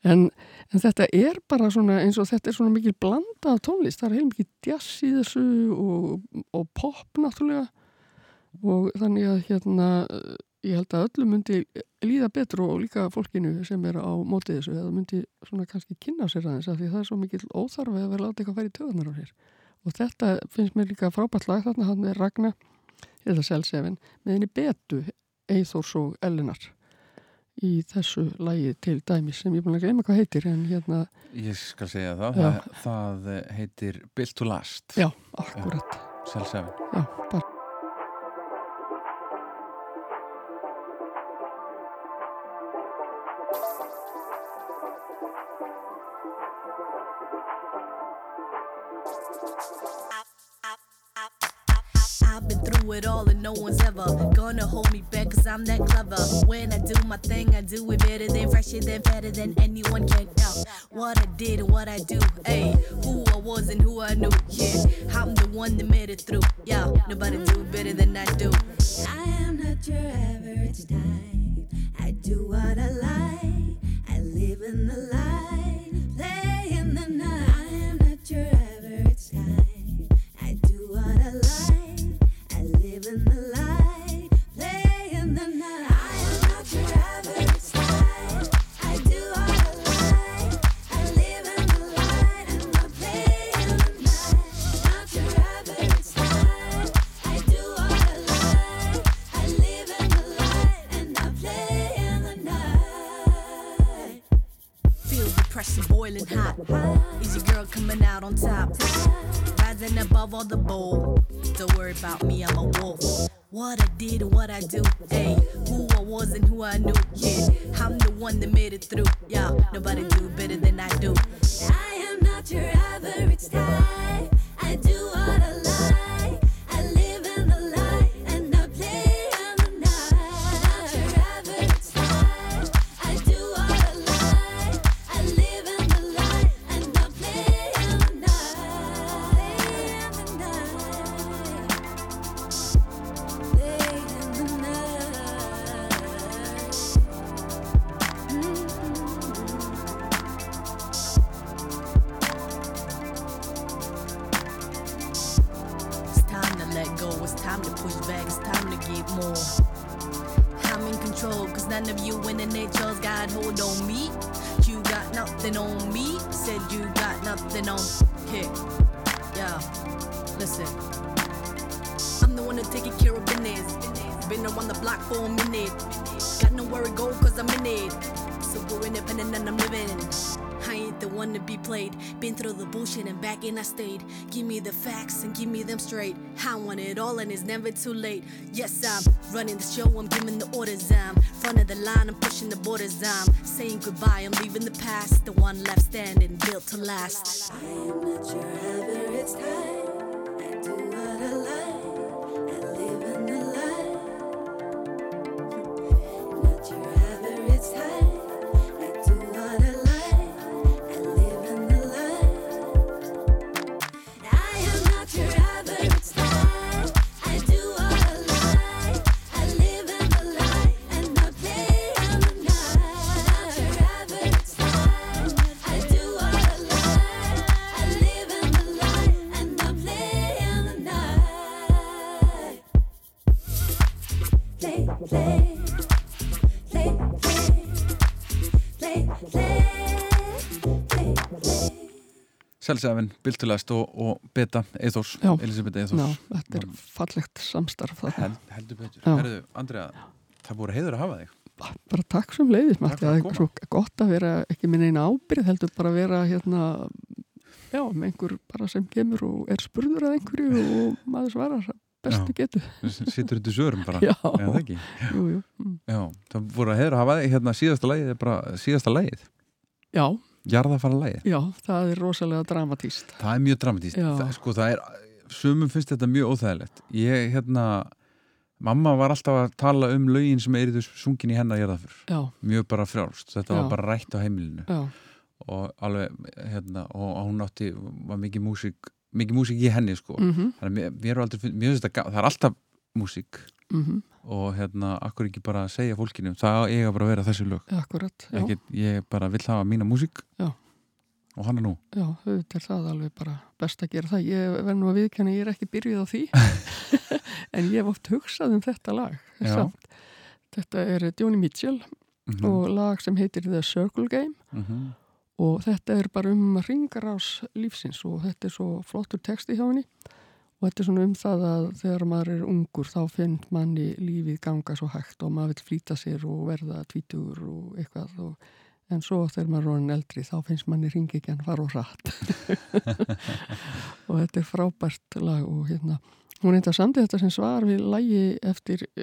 En, en þetta er bara svona, eins og þetta er svona mikil blanda af tónlist, það er heil mikið jazz í þessu og, og pop náttúrulega og þannig að hérna ég held að öllum myndi líða betur og líka fólkinu sem er á mótið þessu eða myndi svona kannski kynna sér aðeins af því það er svo mikil óþarfi að vera láta eitthvað færi töðunar á sér. Og þetta finnst mér líka frábært lag þarna hann er Ragnar, eða Selsefin með henni Betu, Eithors og Ellinar í þessu lagi til dæmis sem ég búin að gleyma hvað heitir en hérna, Ég skal segja það, Já. það, heitir Built to Last. Já, akkurat. 7 já, bara hold me back cause I'm that clever. When I do my thing, I do it better than fresher than better than anyone can know. What I did and what I do, hey, who I was and who I knew, yeah. I'm the one that made it through, yeah. Nobody do better than I do. I am not your average type. I do what I like. I live in the light, hot. Easy girl coming out on top. Rising above all the bull. Don't worry about me, I'm a wolf. What I did what I do, hey, who I was and who I knew, yeah. I'm the one that made it through, yeah. Nobody do better than I do. I am not your average type. I do what straight. I want it all and it's never too late. Yes, I'm running the show, I'm giving the orders. I'm front of the line, I'm pushing the borders. I'm saying goodbye, I'm leaving the past. The one left standing, built to last. I am not your average type. I Cell 7, Built to Last og, og Beta Eithors, Já. Elisabeth Já, Eithors þetta er fallegt samstarf. Held, heldur betur Já. Herðu, Andrea, það voru heiður að hafa þig bara takk sem leiðis Matti, það að er svo gott að vera ekki með neina ábyrð heldur bara að vera hérna já, með einhver bara sem kemur og er spurður að einhverju og maður svarar bestu getu Sittur þetta sörum bara Já. Eða það ekki jú, jú. mm. Já, það voru að heiður að hafa þig hérna síðasta er bara síðasta lagið já, Jarðafara lagið já, það er rosalega dramatíst Það er mjög dramatíst það, sko, það er, sumum finnst þetta mjög óþægilegt. Ég, hérna Mamma var alltaf að tala um lögin sem er sungin í hennar jarðafur Já. Mjög bara frjálst, þetta Já. var bara rætt á heimilinu. Já. og alveg, hérna og hún átti, var mikið músík mikið músík í henni, sko. Mhm. Þannig að mér, mér er aldrei, mér finnst þetta, það er alltaf músík Mhm. og hérna, akkur ekki bara segja fólkinu það eiga bara að vera þessi lög Akkurat, já. Ekki, ég bara vill hafa mína músík Já. og hann er nú Já, auðvitað er það alveg bara best að gera það. Ég verð nú að viðkjanna, ég er ekki byrjuð á því, en ég hef oft hugsað um þetta lag. Samt. Þetta er Joni Mitchell Mhm. og lag sem heitir The Circle Game Mhm. og þetta er bara um ringarás lífsins og þetta er svo flottur texti hjá henni og þetta er svona um það að þegar maður er ungur þá finnst manni lífið ganga svo hægt og maður vil flýta sér og verða tvítugur og eitthvað og, en svo þegar maður er orðin eldri þá finnst manni ringi ekki hann fara og rætt og þetta er frábært lag og hérna hún reynda samtið þetta sem svar við lægi eftir e,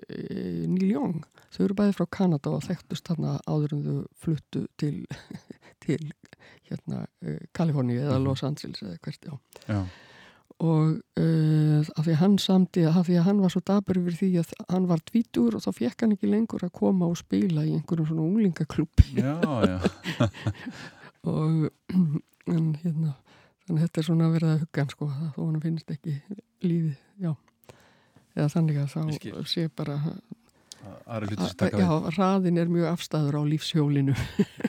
Neil Young. Þau eru bæði frá Kanada og þekktust þarna áður en þau fluttu til, til hérna e, Kaliforníu eða Los Angeles eða hvert, já. Já. Og uh, af því að hann samti af því að hann var svo dabur yfir því að hann var tvítur og þá fekk hann ekki lengur að koma og spila í einhverjum svona unglingaklubbi Já, já. og en hérna þannig að þetta er svona að vera að hugga hann sko þó hann finnst ekki lífið já, eða þannig að þá sé bara já, raðin er mjög afstæður á lífshjólinu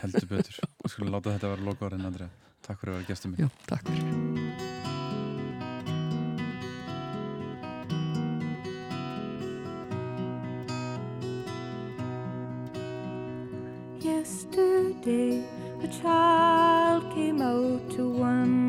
Heldur betur. Og skulum láta þetta vera loka orðin, Andrea. Takk fyrir að vera. Já, takk fyrir. Yesterday, a child came out to wander,